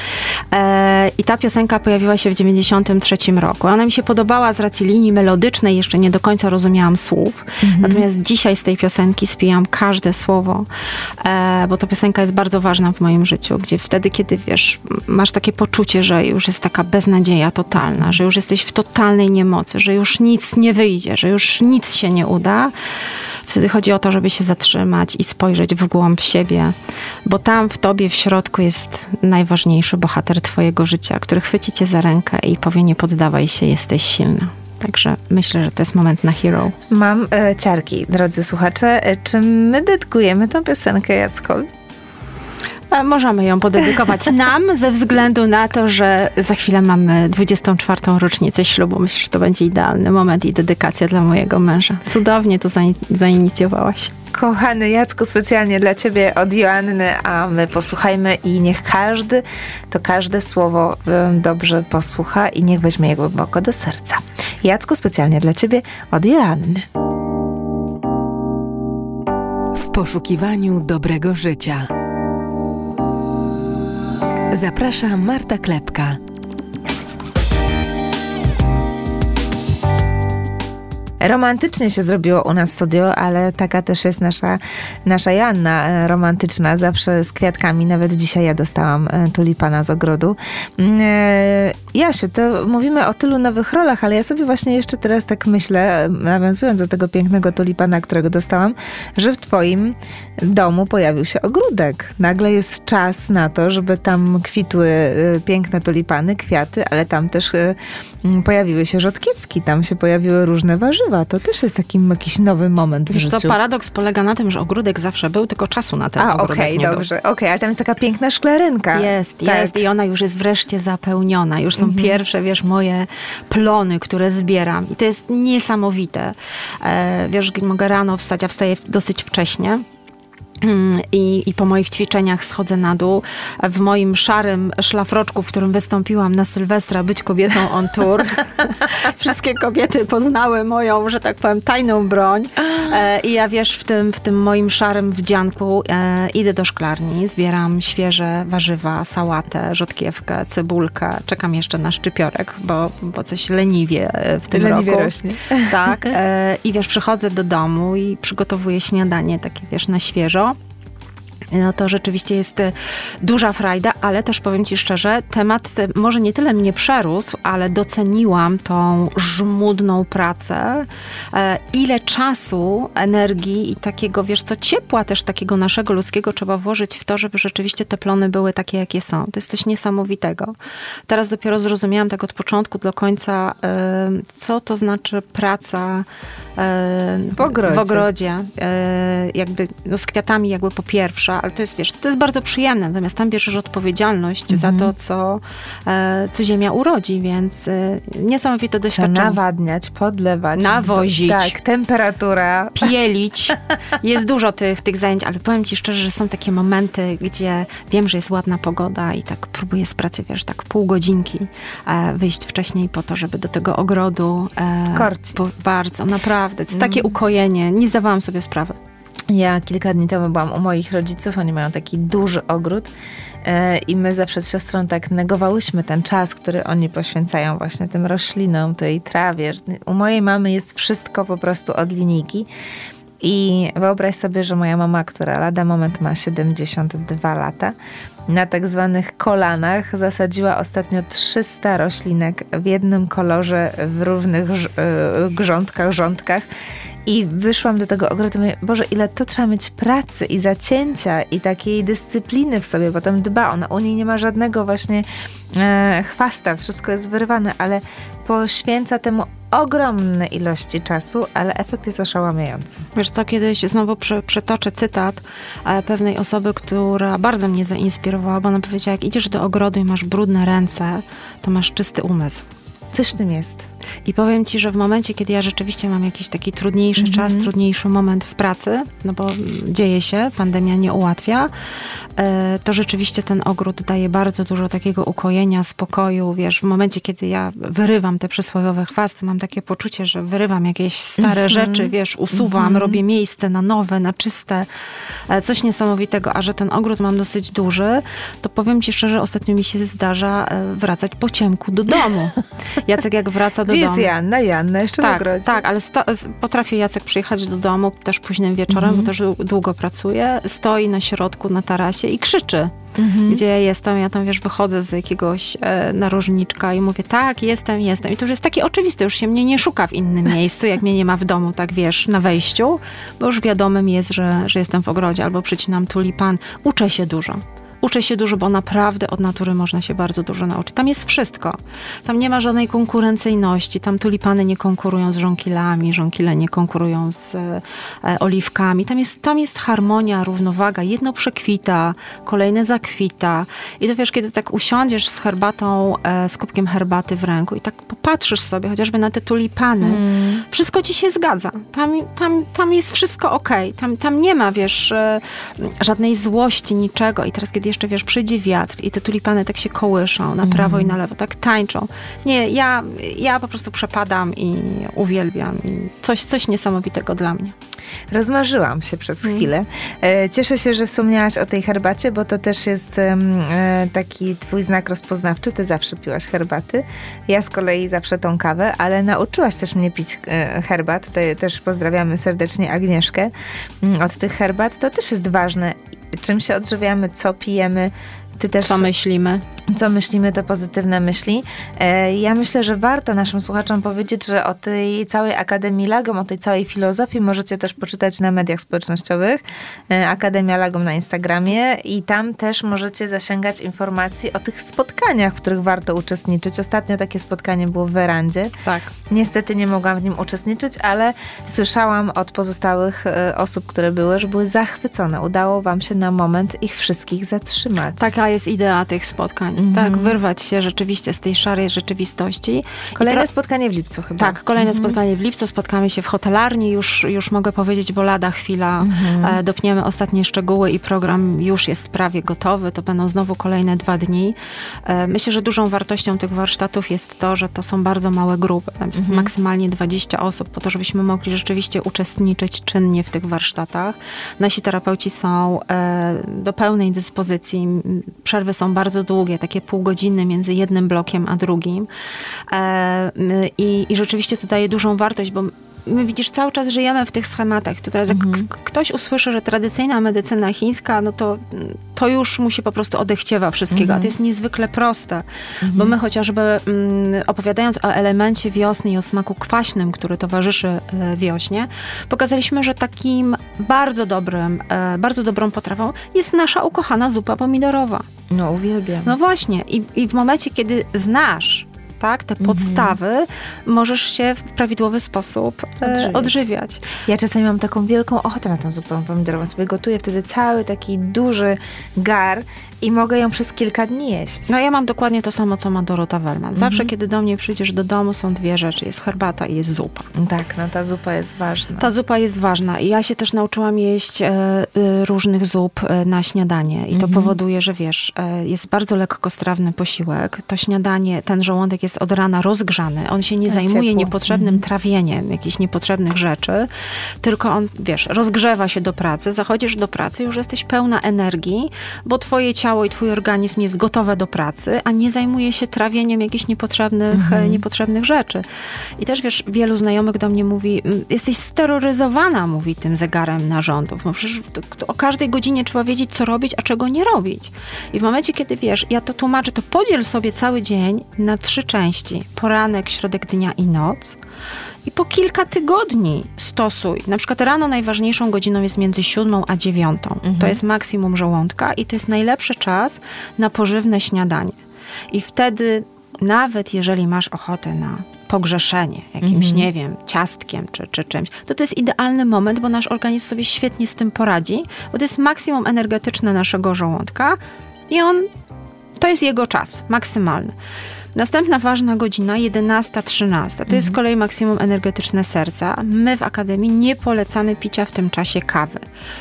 Speaker 3: E, I ta piosenka pojawiła się w 93 roku. Ona mi się podobała z racji linii melodycznej, jeszcze nie do końca rozumiałam słów. Natomiast dzisiaj z tej piosenki spijam każde słowo, e, bo ta piosenka jest bardzo ważna w moim życiu, gdzie wtedy, kiedy wiesz, masz takie poczucie, że już jest taka beznadzieja totalna, że już jesteś w totalnej niemocy, że już nic nie wyjdzie, że już nic się nie uda. Wtedy chodzi o to, żeby się zatrzymać i spojrzeć w głąb siebie, bo tam w tobie w środku jest najważniejszy bohater twojego życia, który chwyci cię za rękę i powie nie poddawaj się, jesteś silna. Także myślę, że to jest moment na hero.
Speaker 2: Mam e, ciarki, drodzy słuchacze. E, czy my dedykujemy tą piosenkę Jackowi?
Speaker 3: E, Możemy ją podedykować nam ze względu na to, że za chwilę mamy 24. rocznicę ślubu. Myślę, że to będzie idealny moment i dedykacja dla mojego męża. Cudownie to zain- zainicjowałaś.
Speaker 2: Kochany Jacku, specjalnie dla Ciebie od Joanny, a my posłuchajmy i niech każdy, to każde słowo dobrze posłucha i niech weźmie je głęboko do serca. Jacku, specjalnie dla Ciebie od Joanny.
Speaker 1: W poszukiwaniu dobrego życia. Zaprasza Marta Klepka.
Speaker 2: Romantycznie się zrobiło u nas studio, ale taka też jest nasza, nasza Janna e, romantyczna, zawsze z kwiatkami. Nawet dzisiaj ja dostałam e, tulipana z ogrodu. Mm, e, Jasiu, to mówimy o tylu nowych rolach, ale ja sobie właśnie jeszcze teraz tak myślę, nawiązując do tego pięknego tulipana, którego dostałam, że w twoim domu pojawił się ogródek. Nagle jest czas na to, żeby tam kwitły e, piękne tulipany, kwiaty, ale tam też m, pojawiły się rzodkiewki, tam się pojawiły różne warzywa. To też jest taki jakiś nowy moment w
Speaker 3: Wiesz
Speaker 2: życiu.
Speaker 3: co, paradoks polega na tym, że ogródek zawsze był, tylko czasu na ten
Speaker 2: A,
Speaker 3: ogródek
Speaker 2: okej,
Speaker 3: nie
Speaker 2: dobrze. Okej, ale tam jest taka piękna szklarynka.
Speaker 3: Jest,
Speaker 2: Tak.
Speaker 3: jest i ona już jest wreszcie zapełniona. Już są
Speaker 2: Mhm.
Speaker 3: pierwsze, wiesz, moje plony, które zbieram. I to jest niesamowite. E, wiesz, mogę rano wstać, a wstaję dosyć wcześnie. Mm, I, I po moich ćwiczeniach schodzę na dół. W moim szarym szlafroczku, w którym wystąpiłam na Sylwestra, być kobietą on tour. Wszystkie kobiety poznały moją, że tak powiem, tajną broń. E, I ja wiesz, w tym, w tym moim szarym wdzianku e, idę do szklarni, zbieram świeże warzywa, sałatę, rzodkiewkę, cebulkę. Czekam jeszcze na szczypiorek, bo, bo coś leniwie e, w tym
Speaker 2: Leniwie
Speaker 3: roku.
Speaker 2: rośnie.
Speaker 3: Tak. E, I wiesz, przychodzę do domu i przygotowuję śniadanie takie, wiesz, na świeżo. No to rzeczywiście jest e, duża frajda, ale też powiem Ci szczerze, temat e, może nie tyle mnie przerósł, ale doceniłam tą żmudną pracę. E, Ile czasu, energii i takiego, wiesz co, ciepła też takiego naszego ludzkiego trzeba włożyć w to, żeby rzeczywiście te plony były takie, jakie są. To jest coś niesamowitego. Teraz dopiero zrozumiałam tak od początku do końca, co to znaczy praca
Speaker 2: W ogrodzie.
Speaker 3: w ogrodzie jakby no z kwiatami jakby po pierwsze, ale to jest, wiesz, to jest bardzo przyjemne, natomiast tam bierzesz odpowiedzialność za
Speaker 2: Mhm.
Speaker 3: to, co, e, co ziemia urodzi, więc e, niesamowite doświadczenie.
Speaker 2: nawadniać, podlewać.
Speaker 3: Nawozić.
Speaker 2: Tak, temperatura.
Speaker 3: Pielić. Jest dużo tych, tych zajęć, ale powiem ci szczerze, że są takie momenty, gdzie wiem, że jest ładna pogoda i tak próbuję z pracy, wiesz, tak pół godzinki e, wyjść wcześniej po to, żeby do tego ogrodu.
Speaker 2: Korci.
Speaker 3: bardzo, naprawdę. To takie ukojenie. Nie zdawałam sobie sprawy.
Speaker 2: Ja kilka dni temu byłam u moich rodziców, oni mają taki duży ogród e, i my zawsze z siostrą tak negowałyśmy ten czas, który oni poświęcają właśnie tym roślinom, tej trawie. U mojej mamy jest wszystko po prostu od linijki. I wyobraź sobie, że moja mama, która lada moment ma 72 lata, na tak zwanych kolanach zasadziła ostatnio 300 roślinek w jednym kolorze, w równych y, grządkach, rządkach. I wyszłam do tego ogrodu i mówię, Boże, ile to trzeba mieć pracy i zacięcia i takiej dyscypliny w sobie, bo tam dba ona. U niej nie ma żadnego właśnie e, chwasta, wszystko jest wyrywane, ale poświęca temu ogromne ilości czasu, ale efekt jest oszałamiający.
Speaker 3: Wiesz co, kiedyś znowu przy, przytoczę cytat e, pewnej osoby, która bardzo mnie zainspirowała, bo ona powiedziała, jak idziesz do ogrodu i masz brudne ręce, to masz czysty umysł.
Speaker 2: Coś w tym jest.
Speaker 3: I powiem ci, że w momencie, kiedy ja rzeczywiście mam jakiś taki trudniejszy
Speaker 2: Mhm.
Speaker 3: czas, trudniejszy moment w pracy, no bo mm, dzieje się, pandemia nie ułatwia, e, to rzeczywiście ten ogród daje bardzo dużo takiego ukojenia, spokoju. Wiesz, w momencie, kiedy ja wyrywam te przysłowiowe chwasty, mam takie poczucie, że wyrywam jakieś stare
Speaker 2: Mhm.
Speaker 3: rzeczy, wiesz, usuwam, robię miejsce na nowe, na czyste, e, coś niesamowitego. A że ten ogród mam dosyć duży, to powiem ci szczerze, ostatnio mi się zdarza e, wracać po ciemku do domu. Jacek jak wraca do
Speaker 2: Gdzie
Speaker 3: domu.
Speaker 2: jest Janna? Janna jeszcze w
Speaker 3: Tak,
Speaker 2: ogrodzie.
Speaker 3: tak, ale sto, potrafię Jacek przyjechać do domu też późnym wieczorem,
Speaker 2: Mhm.
Speaker 3: bo też dłu- długo pracuje, stoi na środku na tarasie i krzyczy,
Speaker 2: Mhm.
Speaker 3: gdzie ja jestem. Ja tam, wiesz, wychodzę z jakiegoś e, narożniczka i mówię, tak, jestem, jestem. I to już jest takie oczywiste, już się mnie nie szuka w innym miejscu, jak mnie nie ma w domu, tak wiesz, na wejściu, bo już wiadomym jest, że, że jestem w ogrodzie albo przycinam tulipan. Uczę się dużo. Uczę się dużo, bo naprawdę od natury można się bardzo dużo nauczyć. Tam jest wszystko. Tam nie ma żadnej konkurencyjności. Tam tulipany nie konkurują z żonkilami, żonkile nie konkurują z e, oliwkami. Tam jest, tam jest harmonia, równowaga. Jedno przekwita, kolejne zakwita. I to wiesz, kiedy tak usiądziesz z herbatą, e, z kubkiem herbaty w ręku i tak popatrzysz sobie chociażby na te tulipany, mm. wszystko ci się zgadza. Tam, tam, tam jest wszystko ok. Tam, tam nie ma, wiesz, e, żadnej złości, niczego. I teraz, kiedy jeszcze, wiesz, przyjdzie wiatr i te tulipany tak się kołyszą na prawo mm. i na lewo, tak tańczą. Nie, ja, ja po prostu przepadam i uwielbiam. I coś, coś niesamowitego dla mnie.
Speaker 2: Rozmarzyłam się przez mm. chwilę. E, cieszę się, że wspomniałaś o tej herbacie, bo to też jest e, taki twój znak rozpoznawczy. Ty zawsze piłaś herbaty. Ja z kolei zawsze tą kawę, ale nauczyłaś też mnie pić e, herbat. Tutaj też pozdrawiamy serdecznie Agnieszkę mm, od tych herbat. To też jest ważne. Czym się odżywiamy, co pijemy,
Speaker 3: ty też. Co myślimy?
Speaker 2: Co myślimy, to pozytywne myśli. E, ja myślę, że warto naszym słuchaczom powiedzieć, że o tej całej Akademii Lagom, o tej całej filozofii możecie też poczytać na mediach społecznościowych. E, Akademia Lagom na Instagramie i tam też możecie zasięgać informacji o tych spotkaniach, w których warto uczestniczyć. Ostatnio takie spotkanie było w werandzie.
Speaker 3: Tak.
Speaker 2: Niestety nie mogłam w nim uczestniczyć, ale słyszałam od pozostałych e, osób, które były, że były zachwycone. Udało wam się na moment ich wszystkich zatrzymać.
Speaker 3: Tak, jest idea tych spotkań. Mm -hmm. Tak, wyrwać się rzeczywiście z tej szarej rzeczywistości.
Speaker 2: Kolejne spotkanie w lipcu chyba.
Speaker 3: Tak, kolejne mm -hmm. spotkanie w lipcu. Spotkamy się w hotelarni. Już, już mogę powiedzieć, bo lada chwila mm -hmm. dopniemy ostatnie szczegóły i program już jest prawie gotowy. To będą znowu kolejne dwa dni. E, myślę, że dużą wartością tych warsztatów jest to, że to są bardzo małe grupy. Mhm. maksymalnie 20 osób, po to, żebyśmy mogli rzeczywiście uczestniczyć czynnie w tych warsztatach. Nasi terapeuci są e, do pełnej dyspozycji przerwy są bardzo długie, takie pół godziny między jednym blokiem a drugim. E, I, I rzeczywiście to daje dużą wartość, bo my widzisz, cały czas żyjemy w tych schematach. To teraz mhm. jak ktoś usłyszy, że tradycyjna medycyna chińska, no to, to już mu się po prostu odechciewa wszystkiego. Mhm. A to jest niezwykle proste, mhm. bo my chociażby mm, opowiadając o elemencie wiosny i o smaku kwaśnym, który towarzyszy e, wiośnie, pokazaliśmy, że takim bardzo dobrym, e, bardzo dobrą potrawą jest nasza ukochana zupa pomidorowa.
Speaker 2: No, uwielbiam.
Speaker 3: No właśnie. I, i w momencie, kiedy znasz tak, te mhm. podstawy, możesz się w prawidłowy sposób e, odżywiać. odżywiać.
Speaker 2: Ja czasami mam taką wielką ochotę na tą zupę pomidorową. Sobie gotuję wtedy cały taki duży gar i mogę ją przez kilka dni jeść.
Speaker 3: No ja mam dokładnie to samo, co ma Dorota Wellman. Zawsze, mhm. kiedy do mnie przyjdziesz do domu, są dwie rzeczy. Jest herbata i jest zupa.
Speaker 2: Tak, no ta zupa jest ważna.
Speaker 3: Ta zupa jest ważna i ja się też nauczyłam jeść e, e, różnych zup e, na śniadanie i to mhm. powoduje, że wiesz, e, jest bardzo lekkostrawny posiłek. To śniadanie, ten żołądek jest od rana rozgrzany. On się nie tak, zajmuje ciepło. niepotrzebnym mhm. trawieniem jakichś niepotrzebnych rzeczy, tylko on, wiesz, rozgrzewa się do pracy, zachodzisz do pracy, już jesteś pełna energii, bo twoje ciało ciało i twój organizm jest gotowe do pracy, a nie zajmuje się trawieniem jakichś niepotrzebnych, mhm. niepotrzebnych rzeczy. I też wiesz, wielu znajomych do mnie mówi, jesteś steroryzowana, mówi tym zegarem narządów. No przecież o każdej godzinie trzeba wiedzieć, co robić, a czego nie robić. I w momencie, kiedy wiesz, ja to tłumaczę, to podziel sobie cały dzień na trzy części. Poranek, środek dnia i noc i po kilka tygodni stosuj. Na przykład rano najważniejszą godziną jest między siódmą a dziewiątą. Mhm. To jest maksimum żołądka i to jest najlepszy czas na pożywne śniadanie. I wtedy, nawet jeżeli masz ochotę na pogrzeszenie jakimś, mhm. nie wiem, ciastkiem czy, czy czymś, to to jest idealny moment, bo nasz organizm sobie świetnie z tym poradzi, bo to jest maksimum energetyczne naszego żołądka i on, to jest jego czas maksymalny. Następna ważna godzina, 11-13. To mhm. jest z kolei maksimum energetyczne serca. My w Akademii nie polecamy picia w tym czasie kawy.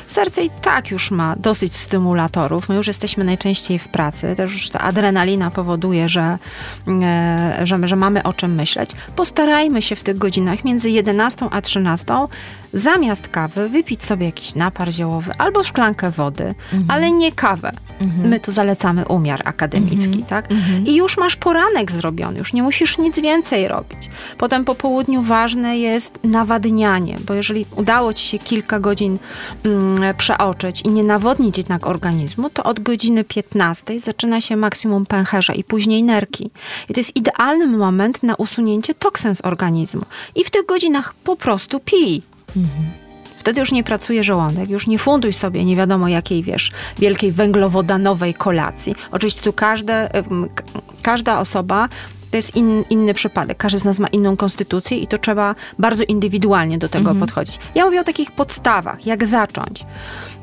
Speaker 3: Serce i tak już ma dosyć stymulatorów. My już jesteśmy najczęściej w pracy. Też już ta adrenalina powoduje, że, e, że, że mamy o czym myśleć. Postarajmy się w tych godzinach między 11 a 13 zamiast kawy wypić sobie jakiś napar ziołowy albo szklankę wody, mhm. ale nie kawę. Mhm. My tu zalecamy umiar akademicki, mhm. tak? Mhm. I już masz poranek zrobiony, już nie musisz nic więcej robić. Potem po południu ważne jest nawadnianie, bo jeżeli udało ci się kilka godzin mm, przeoczyć i nie nawodnić jednak organizmu, to od godziny 15 zaczyna się maksimum pęcherza i później nerki. I to jest idealny moment na usunięcie toksyn z organizmu. I w tych godzinach po prostu pij. Mhm Wtedy już nie pracuje żołądek, już nie funduj sobie nie wiadomo jakiej, wiesz, wielkiej węglowodanowej kolacji. Oczywiście tu każde, każda osoba to jest in, inny przypadek. Każdy z nas ma inną konstytucję i to trzeba bardzo indywidualnie do tego mhm. podchodzić. Ja mówię o takich podstawach, jak zacząć.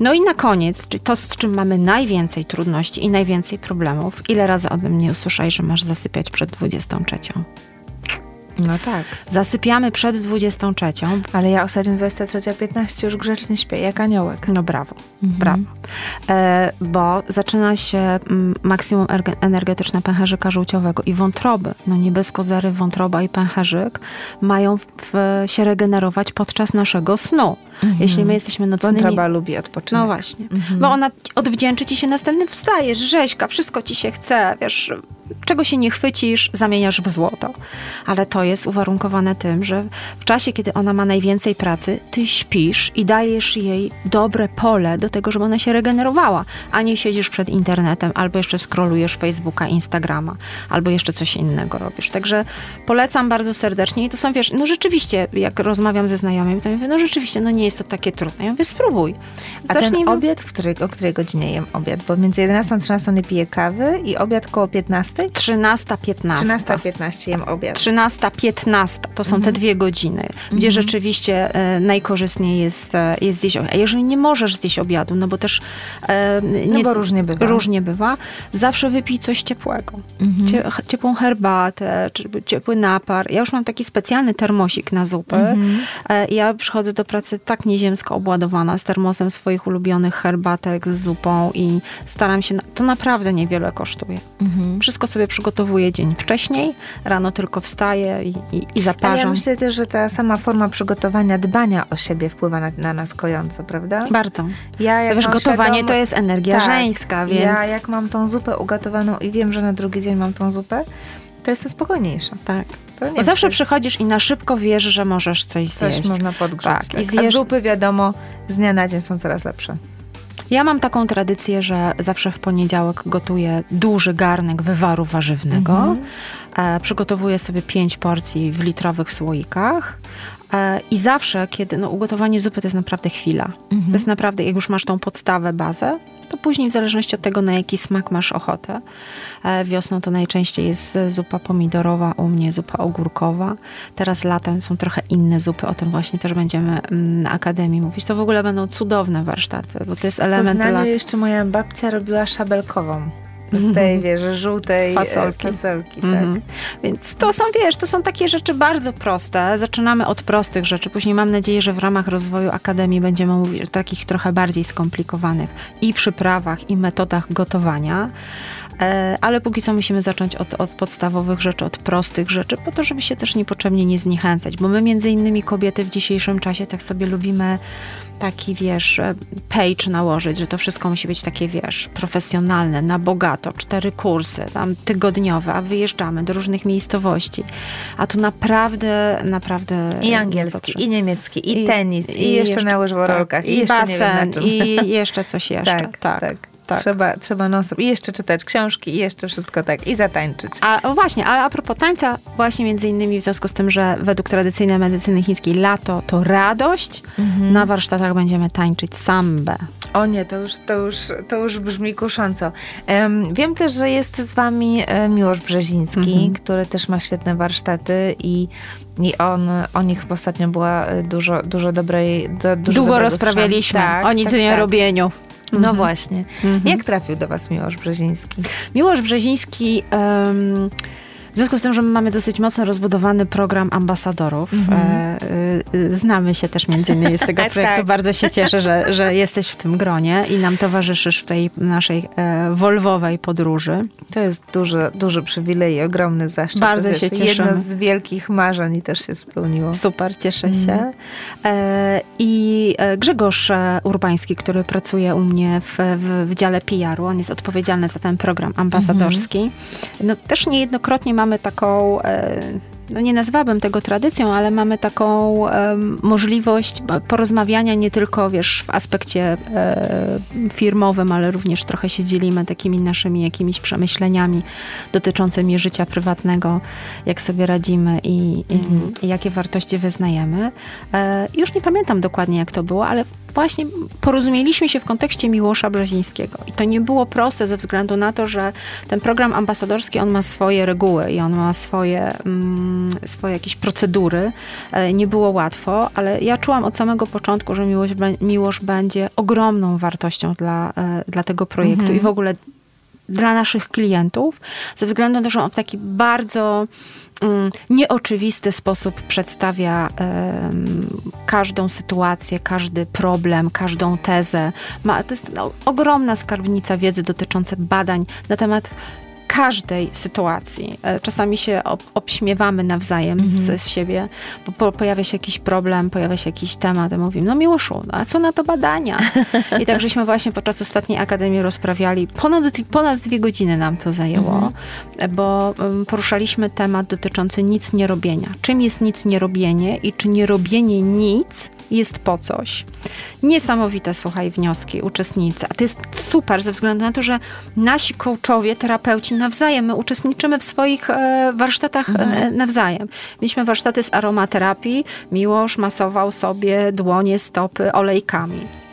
Speaker 3: No i na koniec, czyli to, z czym mamy najwięcej trudności i najwięcej problemów. Ile razy ode mnie usłyszałeś, że masz zasypiać przed 23?
Speaker 2: No tak.
Speaker 3: Zasypiamy przed 23.
Speaker 2: Ale ja ostatnio 23.15 już grzecznie śpię, jak aniołek.
Speaker 3: No brawo, mhm. brawo. E, bo zaczyna się mm, maksimum energetyczne pęcherzyka żółciowego i wątroby. No nie bez kozery wątroba i pęcherzyk mają w, w, się regenerować podczas naszego snu. Mhm. Jeśli my jesteśmy nocnymi...
Speaker 2: Wątroba lubi odpoczynek.
Speaker 3: No właśnie. Mhm. Bo ona odwdzięczy ci się następnym, wstajesz, rzeźka, wszystko ci się chce, wiesz, czego się nie chwycisz, zamieniasz w złoto. Ale to jest uwarunkowane tym, że w czasie, kiedy ona ma najwięcej pracy, ty śpisz i dajesz jej dobre pole do tego, żeby ona się regenerowała, a nie siedzisz przed internetem albo jeszcze scrollujesz Facebooka, Instagrama, albo jeszcze coś innego robisz. Także polecam bardzo serdecznie i to są, wiesz, no rzeczywiście, jak rozmawiam ze znajomymi, to mówię, no rzeczywiście, no nie jest to takie trudne. Ja mówię, spróbuj.
Speaker 2: Zacznij a ten obiad, w której, o której godzinie jem obiad? Bo między 11 a 13 nie piję kawy i obiad koło 15?
Speaker 3: 13-15.
Speaker 2: 13-15 jem obiad.
Speaker 3: 13-15 to są mhm. te dwie godziny, gdzie mhm. rzeczywiście e, najkorzystniej jest, e, jest zjeść obiad. A jeżeli nie możesz zjeść obiadu, no bo też
Speaker 2: e, nie, no bo różnie bywa.
Speaker 3: różnie bywa, zawsze wypij coś ciepłego. Mhm. Cie, ciepłą herbatę, czy ciepły napar. Ja już mam taki specjalny termosik na zupy. Mhm. E, ja przychodzę do pracy tak nieziemsko obładowana z termosem swoich ulubionych herbatek, z zupą i staram się, to naprawdę niewiele kosztuje. Mhm. Wszystko sobie przygotowuję dzień wcześniej, rano tylko wstaję i, i, i zaparzam. Ale
Speaker 2: ja myślę też, że ta sama forma przygotowania, dbania o siebie wpływa na, na nas kojąco, prawda?
Speaker 3: Bardzo. Ja Wiesz, gotowanie świadom... to jest energia tak, żeńska, więc...
Speaker 2: Ja jak mam tą zupę ugotowaną i wiem, że na drugi dzień mam tą zupę, to jestem spokojniejsza.
Speaker 3: Tak. Bo zawsze przychodzisz i na szybko wiesz, że możesz coś zjeść.
Speaker 2: Coś można podgrzać. Tak. tak. I zjesz... A zupy, wiadomo, z dnia na dzień są coraz lepsze.
Speaker 3: Ja mam taką tradycję, że zawsze w poniedziałek gotuję duży garnek wywaru warzywnego. Mhm. E, przygotowuję sobie pięć porcji w litrowych słoikach. E, I zawsze, kiedy no, ugotowanie zupy to jest naprawdę chwila. Mhm. To jest naprawdę, jak już masz tą podstawę, bazę, to później w zależności od tego, na jaki smak masz ochotę. E, wiosną to najczęściej jest zupa pomidorowa, u mnie zupa ogórkowa. Teraz latem są trochę inne zupy, o tym właśnie też będziemy mm, na Akademii mówić. To w ogóle będą cudowne warsztaty, bo to jest element...
Speaker 2: W Poznaniu jeszcze moja babcia robiła szabelkową z tej, wiesz, żółtej fasolki. fasolki tak. Mhm.
Speaker 3: Więc to są, wiesz, to są takie rzeczy bardzo proste. Zaczynamy od prostych rzeczy. Później mam nadzieję, że w ramach rozwoju Akademii będziemy mówić o takich trochę bardziej skomplikowanych i przyprawach, i metodach gotowania. E, ale póki co musimy zacząć od, od, podstawowych rzeczy, od prostych rzeczy, po to, żeby się też niepotrzebnie nie zniechęcać, bo my między innymi kobiety w dzisiejszym czasie tak sobie lubimy taki, wiesz, e, page nałożyć, że to wszystko musi być takie, wiesz, profesjonalne, na bogato, cztery kursy, tam tygodniowe, a wyjeżdżamy do różnych miejscowości. A tu naprawdę, naprawdę...
Speaker 2: I angielski, i niemiecki, i, i tenis, i, i jeszcze, jeszcze na łyżworolkach, tak, i, i
Speaker 3: basen, i jeszcze coś jeszcze. tak. tak. tak.
Speaker 2: Tak. Trzeba, trzeba non I jeszcze czytać książki, i jeszcze wszystko tak, i zatańczyć.
Speaker 3: A właśnie, ale a propos tańca, właśnie między innymi w związku z tym, że według tradycyjnej medycyny chińskiej lato to radość, mhm. na warsztatach będziemy tańczyć sambę.
Speaker 2: O nie, to już, to już, to już brzmi kusząco. Um, wiem też, że jest z wami e, Miłosz Brzeziński, mhm. który też ma świetne warsztaty i i on, o nich ostatnio była e, dużo, dużo dobrej. Do, dużo
Speaker 3: Długo rozprawialiśmy tak, o nic tak, nie tak. robieniu.
Speaker 2: No mhm. właśnie. Mhm. Jak trafił do Was Miłosz Brzeziński?
Speaker 3: Miłosz Brzeziński... Um, w związku z tym, że my mamy dosyć mocno rozbudowany program ambasadorów, mhm. e, e, znamy się też między innymi z tego projektu. tak. Bardzo się cieszę, że, że jesteś w tym gronie i nam towarzyszysz w tej naszej e, wolwowej podróży.
Speaker 2: To jest duży, duży przywilej i ogromny zaszczyt.
Speaker 3: Bardzo się cieszę.
Speaker 2: Jedno z wielkich marzeń i też się spełniło.
Speaker 3: Super, cieszę mhm. się. E, I e, Grzegorz Urbański, który pracuje u mnie w, w, w dziale PR-u, on jest odpowiedzialny za ten program ambasadorski. Mhm. No, też niejednokrotnie ma mamy taką e, no nie nazwałabym tego tradycją, ale mamy taką um, możliwość porozmawiania nie tylko, wiesz, w aspekcie e, firmowym, ale również trochę się dzielimy takimi naszymi jakimiś przemyśleniami dotyczącymi życia prywatnego, jak sobie radzimy i, mhm. i, i jakie wartości wyznajemy. E, już nie pamiętam dokładnie, jak to było, ale właśnie porozumieliśmy się w kontekście Miłosza Brzezińskiego. I to nie było proste ze względu na to, że ten program ambasadorski, on ma swoje reguły i on ma swoje, mm, swoje jakieś procedury. E, nie było łatwo, ale ja czułam od samego początku, że Miłosz, Miłosz będzie ogromną wartością dla, e, dla tego projektu mhm. i w ogóle dla naszych klientów, ze względu na to, że on w taki bardzo nieoczywisty sposób przedstawia każdą sytuację, każdy problem, każdą tezę. Ma, to jest no, ogromna skarbnica wiedzy dotycząca badań na temat każdej sytuacji. E, czasami się obśmiewamy nawzajem z, mhm. z, siebie, bo po, pojawia się jakiś problem, pojawia się jakiś temat i mówimy, no Miłoszu, no, a co na to badania? I tak żeśmy właśnie podczas ostatniej Akademii rozprawiali, ponad, ponad dwie godziny nam to zajęło, mhm. bo poruszaliśmy temat dotyczący nic nie robienia. Czym jest nic nie robienie i czy nie robienie nic jest po coś. Niesamowite, słuchaj, wnioski uczestnicy. A to jest super ze względu na to, że nasi coachowie, terapeuci nawzajem, my uczestniczymy w swoich e, warsztatach e, mhm. nawzajem. Mieliśmy warsztaty z aromaterapii. Miłosz masował sobie dłonie, stopy olejkami.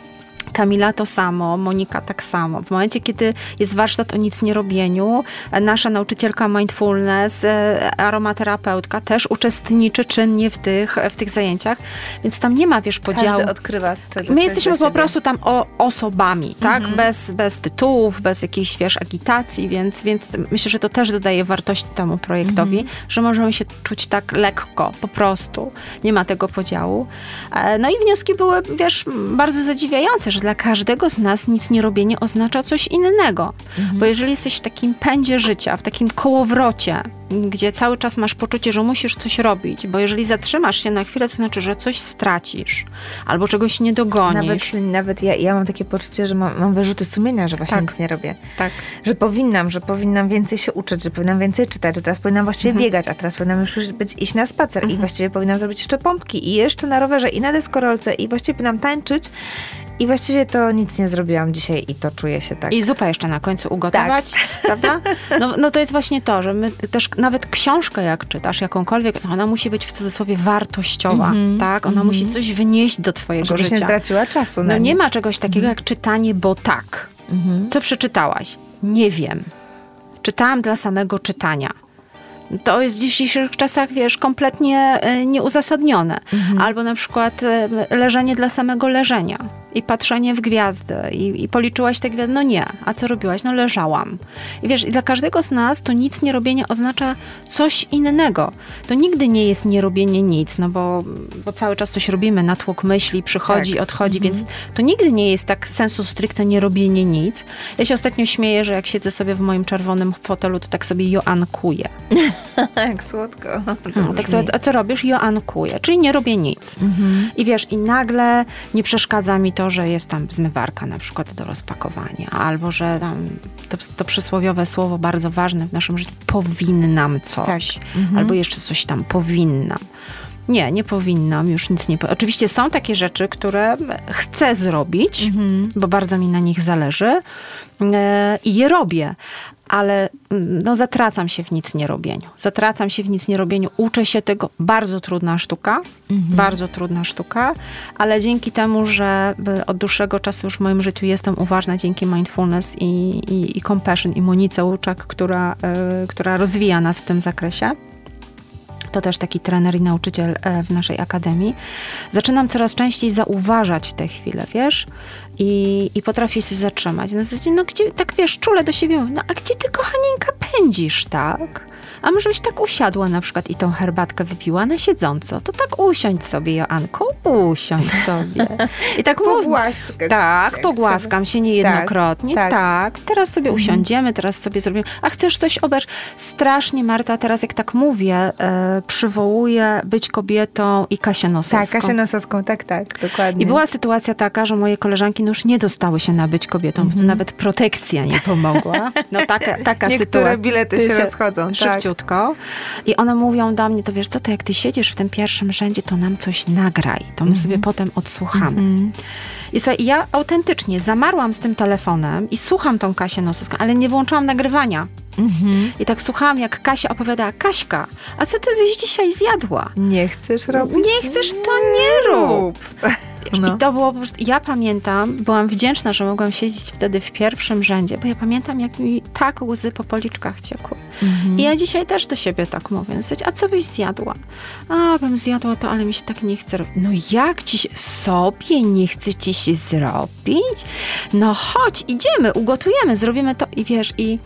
Speaker 3: Kamila to samo, Monika tak samo. W momencie, kiedy jest warsztat o nic nie robieniu, nasza nauczycielka mindfulness, e, aromaterapeutka też uczestniczy czynnie w tych, w tych zajęciach, więc tam nie ma, wiesz, podziału.
Speaker 2: Każdy odkrywa.
Speaker 3: My jesteśmy po prostu tam o, osobami, tak? Mhm. Bez, bez tytułów, bez jakiejś, wiesz, agitacji, więc, więc myślę, że to też dodaje wartości temu projektowi, mhm. że możemy się czuć tak lekko, po prostu. Nie ma tego podziału. E, no i wnioski były, wiesz, bardzo zadziwiające, że dla każdego z nas nic nie robienie oznacza coś innego. Mhm. Bo jeżeli jesteś w takim pędzie życia, w takim kołowrocie, gdzie cały czas masz poczucie, że musisz coś robić, bo jeżeli zatrzymasz się na chwilę, to znaczy, że coś stracisz albo czegoś nie dogonisz.
Speaker 2: Nawet, nawet ja, ja mam takie poczucie, że mam, mam wyrzuty sumienia, że właśnie tak. nic nie robię.
Speaker 3: Tak.
Speaker 2: Że powinnam, że powinnam więcej się uczyć, że powinnam więcej czytać, że teraz powinnam właściwie mhm. biegać, a teraz powinnam już być, iść na spacer mhm. i właściwie powinnam zrobić jeszcze pompki i jeszcze na rowerze i na deskorolce i właściwie powinnam tańczyć i właściwie to nic nie zrobiłam dzisiaj i to czuję się tak.
Speaker 3: I zupę jeszcze na końcu ugotować, tak. prawda? No, no to jest właśnie to, że my też nawet książkę jak czytasz, jakąkolwiek, ona musi być w cudzysłowie wartościowa, mm -hmm. tak? Ona mm -hmm. musi coś wnieść do twojego
Speaker 2: Żeby
Speaker 3: życia.
Speaker 2: nie traciła czasu
Speaker 3: No nie ma czegoś takiego mm -hmm. jak czytanie, bo tak. Mhm. Co przeczytałaś? Nie wiem. Czytałam dla samego czytania to jest w dzisiejszych czasach, wiesz, kompletnie e, nieuzasadnione. Mhm. Albo na przykład e, leżenie dla samego leżenia i patrzenie w gwiazdy i, i policzyłaś te gwiazdy. No nie. A co robiłaś? No leżałam. I wiesz, dla każdego z nas to nic nie robienie oznacza coś innego. To nigdy nie jest nie robienie nic, no bo, bo cały czas coś robimy, natłok myśli przychodzi, tak. odchodzi, mhm. więc to nigdy nie jest tak sensu stricte nie robienie nic. Ja się ostatnio śmieję, że jak siedzę sobie w moim czerwonym fotelu, to tak sobie joankuję.
Speaker 2: Jak słodko.
Speaker 3: No, tak sobie, a co robisz? Joankuję, czyli nie robię nic. Mhm. I wiesz, i nagle nie przeszkadza mi to że jest tam zmywarka na przykład do rozpakowania, albo że tam to, to przysłowiowe słowo bardzo ważne w naszym życiu, powinnam coś, tak. mhm. albo jeszcze coś tam powinnam. Nie, nie powinnam, już nic nie. Oczywiście są takie rzeczy, które chcę zrobić, mhm. bo bardzo mi na nich zależy yy, i je robię, ale mm, no, zatracam się w nic nie robieniu. Zatracam się w nic nie robieniu, uczę się tego. Bardzo trudna sztuka, mhm. bardzo trudna sztuka, ale dzięki temu, że od dłuższego czasu już w moim życiu jestem uważna dzięki mindfulness i, i, i compassion i Monice Łuczak, która, y, która rozwija nas w tym zakresie, to też taki trener i nauczyciel e, w naszej akademii, zaczynam coraz częściej zauważać te chwile, wiesz? I, i potrafię się zatrzymać. Na zasadzie, no gdzie, tak wiesz, czule do siebie mówię, no a gdzie ty, kochanieńka, pędzisz, tak? A może byś tak usiadła na przykład i tą herbatkę wypiła na siedząco, to tak usiądź sobie, Joanko, usiądź sobie. I tak
Speaker 2: Pogłaskać.
Speaker 3: Tak, pogłaskam się niejednokrotnie. Tak, tak. tak. Teraz sobie mhm. usiądziemy, teraz sobie zrobimy. A chcesz coś obejrzeć? Strasznie, Marta, teraz jak tak mówię, e, przywołuję być kobietą i Kasię Nosowską.
Speaker 2: Tak, Kasię Nosowską, tak, tak, dokładnie.
Speaker 3: I była sytuacja taka, że moje koleżanki no już nie dostały się na być kobietą, mhm. nawet protekcja nie pomogła. No taka, taka
Speaker 2: Niektóre
Speaker 3: sytuacja.
Speaker 2: bilety się, się rozchodzą. Tak.
Speaker 3: Szybciutko szybciutko i one mówią do mnie, to wiesz co, to jak ty siedzisz w tym pierwszym rzędzie, to nam coś nagraj, to my
Speaker 2: Mhm.
Speaker 3: sobie potem odsłuchamy. I słuchaj, ja autentycznie zamarłam z tym telefonem i słucham tą Kasię Nosowską, ale nie włączyłam nagrywania.
Speaker 2: Mhm.
Speaker 3: I tak słuchałam, jak Kasia opowiadała, Kaśka, a co ty byś dzisiaj zjadła?
Speaker 2: Nie chcesz robić?
Speaker 3: Nie chcesz, to nie rób.
Speaker 2: No.
Speaker 3: I to było po prostu, ja pamiętam, byłam wdzięczna, że mogłam siedzieć wtedy w pierwszym rzędzie, bo ja pamiętam, jak mi tak łzy po policzkach ciekły.
Speaker 2: Mhm.
Speaker 3: I ja dzisiaj też do siebie tak mówię, a co byś zjadła? A, bym zjadła to, ale mi się tak nie chce robić. No jak ci się, sobie nie chce ci się zrobić? No chodź, idziemy, ugotujemy, zrobimy to i wiesz, i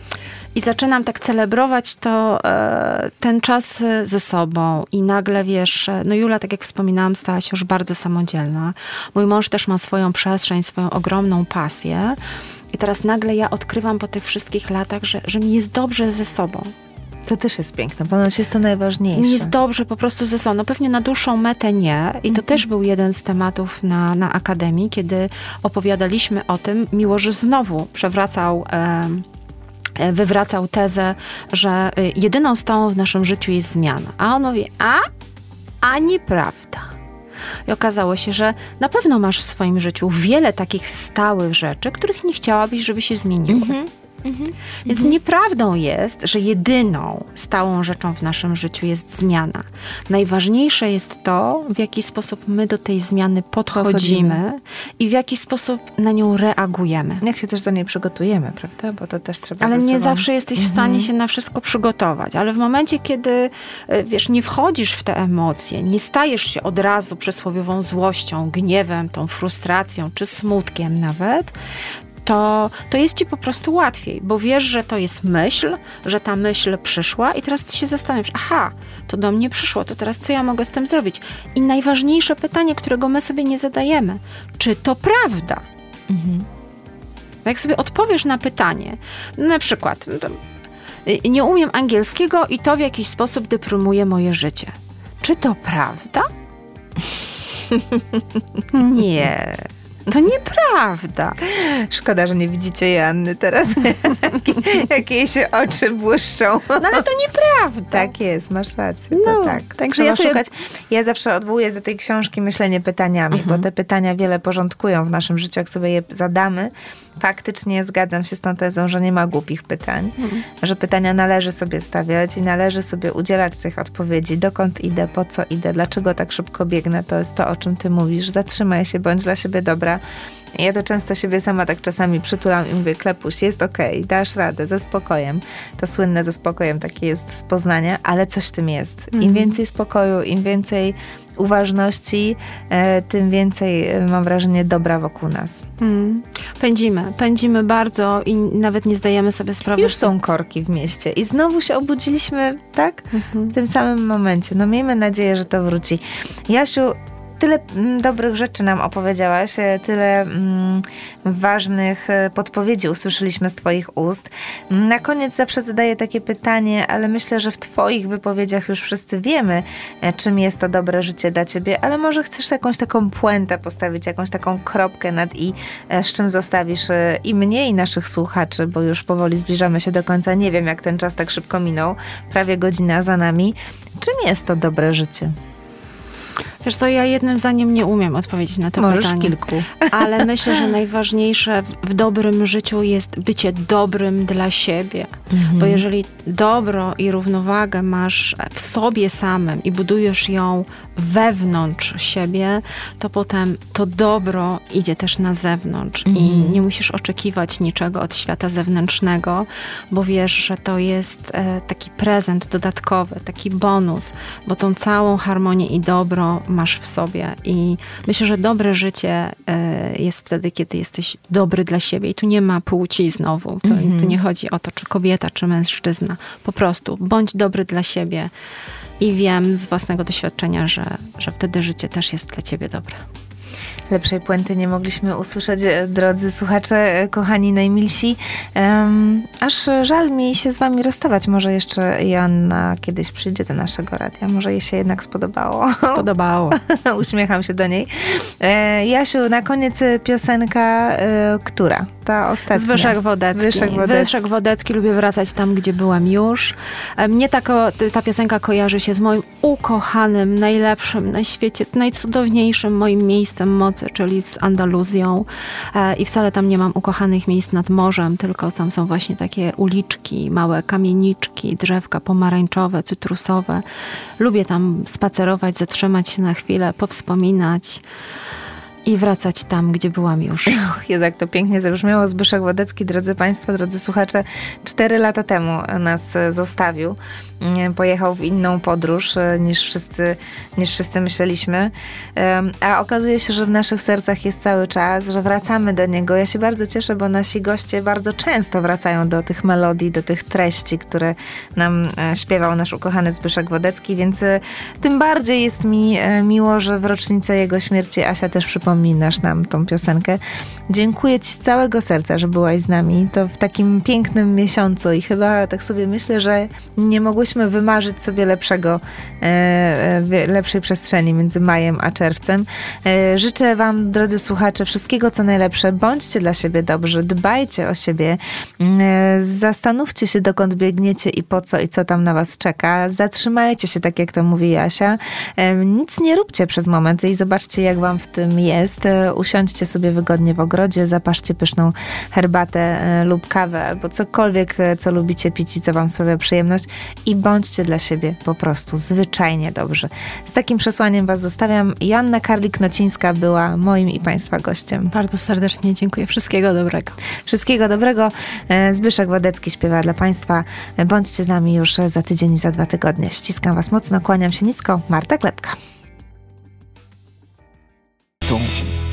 Speaker 3: i zaczynam tak celebrować to, e, ten czas e, ze sobą i nagle, wiesz, e, no Jula, tak jak wspominałam, stała się już bardzo samodzielna. Mój mąż też ma swoją przestrzeń, swoją ogromną pasję. I teraz nagle ja odkrywam po tych wszystkich latach, że, że mi jest dobrze ze sobą.
Speaker 2: To też jest piękne, ponoć jest to najważniejsze.
Speaker 3: Mi jest dobrze po prostu ze sobą. No pewnie na dłuższą metę nie. I to też był jeden z tematów na, na Akademii, kiedy opowiadaliśmy o tym, miło, że znowu przewracał... e, wywracał tezę, że y, jedyną stałą w naszym życiu jest zmiana. A on mówi, a? A nieprawda. I okazało się, że na pewno masz w swoim życiu wiele takich stałych rzeczy, których nie chciałabyś, żeby się zmieniły. Więc nieprawdą jest, że jedyną stałą rzeczą w naszym życiu jest zmiana. Najważniejsze jest to, w jaki sposób my do tej zmiany podchodzimy,
Speaker 2: Podchodzimy.
Speaker 3: i w jaki sposób na nią reagujemy.
Speaker 2: Jak się też do niej przygotujemy, prawda? Bo to też trzeba
Speaker 3: Ale nie
Speaker 2: sobą...
Speaker 3: zawsze jesteś w stanie się na wszystko przygotować. Ale w momencie, kiedy e, wiesz, nie wchodzisz w te emocje, nie stajesz się od razu przysłowiową złością, gniewem, tą frustracją czy smutkiem nawet, to, to jest ci po prostu łatwiej, bo wiesz, że to jest myśl, że ta myśl przyszła i teraz ty się zastanawiasz, aha, to do mnie przyszło, to teraz co ja mogę z tym zrobić? I najważniejsze pytanie, którego my sobie nie zadajemy, czy to prawda? Bo Jak sobie odpowiesz na pytanie, na przykład, y, nie umiem angielskiego i to w jakiś sposób deprymuje moje życie. Czy to prawda? Nie. To nieprawda.
Speaker 2: Szkoda, że nie widzicie Joanny teraz, jak jej się oczy błyszczą.
Speaker 3: No ale to nieprawda.
Speaker 2: Tak jest, masz rację.
Speaker 3: No,
Speaker 2: tak.
Speaker 3: także ja sobie-
Speaker 2: szukać. Ja zawsze odwołuję do tej książki myślenie pytaniami,
Speaker 3: Mhm.
Speaker 2: bo te pytania wiele porządkują w naszym życiu, jak sobie je zadamy. Faktycznie zgadzam się z tą tezą, że nie ma głupich pytań,
Speaker 3: Mhm.
Speaker 2: że pytania należy sobie stawiać i należy sobie udzielać tych odpowiedzi. Dokąd idę, po co idę, dlaczego tak szybko biegnę, to jest to, o czym ty mówisz. Zatrzymaj się, bądź dla siebie dobra. Ja to często siebie sama tak czasami przytulam i mówię, Klepuś, jest okej, dasz radę, ze spokojem. To słynne ze spokojem takie jest z Poznania, ale coś w tym jest. Im więcej spokoju, im więcej uważności, e, tym więcej, e, mam wrażenie, dobra wokół nas.
Speaker 3: Mm. Pędzimy, pędzimy bardzo i nawet nie zdajemy sobie sprawy.
Speaker 2: Już są korki w mieście i znowu się obudziliśmy, tak?
Speaker 3: Mhm.
Speaker 2: W tym samym momencie. No miejmy nadzieję, że to wróci. Jasiu, tyle mm, dobrych rzeczy nam opowiedziałaś, e, tyle mm, ważnych e, podpowiedzi usłyszeliśmy z Twoich ust. Na koniec zawsze zadaję takie pytanie, ale myślę, że w Twoich wypowiedziach już wszyscy wiemy, e, czym jest to dobre życie dla Ciebie, ale może chcesz jakąś taką puentę postawić, jakąś taką kropkę nad i, z czym zostawisz i mnie, i naszych słuchaczy, bo już powoli zbliżamy się do końca. Nie wiem, jak ten czas tak szybko minął. Prawie godzina za nami. Czym jest to dobre życie?
Speaker 3: Wiesz co, ja jednym zdaniem nie umiem odpowiedzieć na to
Speaker 2: Możesz
Speaker 3: pytanie.
Speaker 2: kilku.
Speaker 3: Ale myślę, że najważniejsze w, w dobrym życiu jest bycie dobrym dla siebie. Bo jeżeli dobro i równowagę masz w sobie samym i budujesz ją wewnątrz siebie, to potem to dobro idzie też na zewnątrz i nie musisz oczekiwać niczego od świata zewnętrznego, bo wiesz, że to jest e, taki prezent dodatkowy, taki bonus, bo tą całą harmonię i dobro masz w sobie. I myślę, że dobre życie e, jest wtedy, kiedy jesteś dobry dla siebie. I tu nie ma płci znowu. To, Tu nie chodzi o to, czy kobieta, czy mężczyzna. Po prostu bądź dobry dla siebie. I wiem z własnego doświadczenia, że, że wtedy życie też jest dla ciebie dobre.
Speaker 2: Lepszej puenty nie mogliśmy usłyszeć, e, drodzy słuchacze, e, kochani, najmilsi. Aż żal mi się z wami rozstawać. Może jeszcze Joanna kiedyś przyjdzie do naszego radia. Może jej się jednak spodobało.
Speaker 3: Podobało.
Speaker 2: Uśmiecham się do niej. E, Jasiu, na koniec piosenka, która ta ostatnia.
Speaker 3: Zbyszek Wodecki.
Speaker 2: Zbyszek Wodecki.
Speaker 3: Zbyszek Wodecki. Lubię wracać tam, gdzie byłam już. E, Mnie ta, ta piosenka kojarzy się z moim ukochanym, najlepszym na świecie, najcudowniejszym moim miejscem mocy, czyli z Andaluzją. E, I wcale tam nie mam ukochanych miejsc nad morzem, tylko tam są właśnie takie uliczki, małe kamieniczki, drzewka pomarańczowe, cytrusowe. Lubię tam spacerować, zatrzymać się na chwilę, powspominać i wracać tam, gdzie byłam już.
Speaker 2: Och, jak to pięknie zabrzmiało. Zbyszek Wodecki, drodzy Państwo, drodzy słuchacze, cztery lata temu nas zostawił. Mm, Pojechał w inną podróż e, niż wszyscy, niż wszyscy myśleliśmy. A okazuje się, że w naszych sercach jest cały czas, że wracamy do niego. Ja się bardzo cieszę, bo nasi goście bardzo często wracają do tych melodii, do tych treści, które nam e, śpiewał nasz ukochany Zbyszek Wodecki, więc e, tym bardziej jest mi miło, że w rocznicę jego śmierci Asia też przypominasz nam tą piosenkę. Dziękuję Ci z całego serca, że byłaś z nami. To w takim pięknym miesiącu i chyba tak sobie myślę, że nie mogłyśmy wymarzyć sobie lepszego, e, e, lepszej przestrzeni między majem a czerwcem. E, życzę Wam, drodzy słuchacze, wszystkiego co najlepsze. Bądźcie dla siebie dobrzy, dbajcie o siebie. Zastanówcie się, dokąd biegniecie i po co i co tam na Was czeka. Zatrzymajcie się, tak jak to mówi Jasia. Nic nie róbcie przez moment i zobaczcie, jak Wam w tym jest. E, Usiądźcie sobie wygodnie w ogrodzie, zapaszcie pyszną herbatę e, lub kawę albo cokolwiek, e, co lubicie pić i co Wam sprawia przyjemność i bądźcie dla siebie po prostu zwyczajnie dobrzy. Z takim przesłaniem Was zostawiam. Joanna Karlik-Nocińska była moim i Państwa gościem.
Speaker 3: Bardzo serdecznie dziękuję. Wszystkiego dobrego.
Speaker 2: Wszystkiego dobrego. Zbyszek Wodecki śpiewa dla Państwa. Bądźcie z nami już za tydzień i za dwa tygodnie. Ściskam Was mocno, kłaniam się nisko. Marta Klepka.
Speaker 1: 中。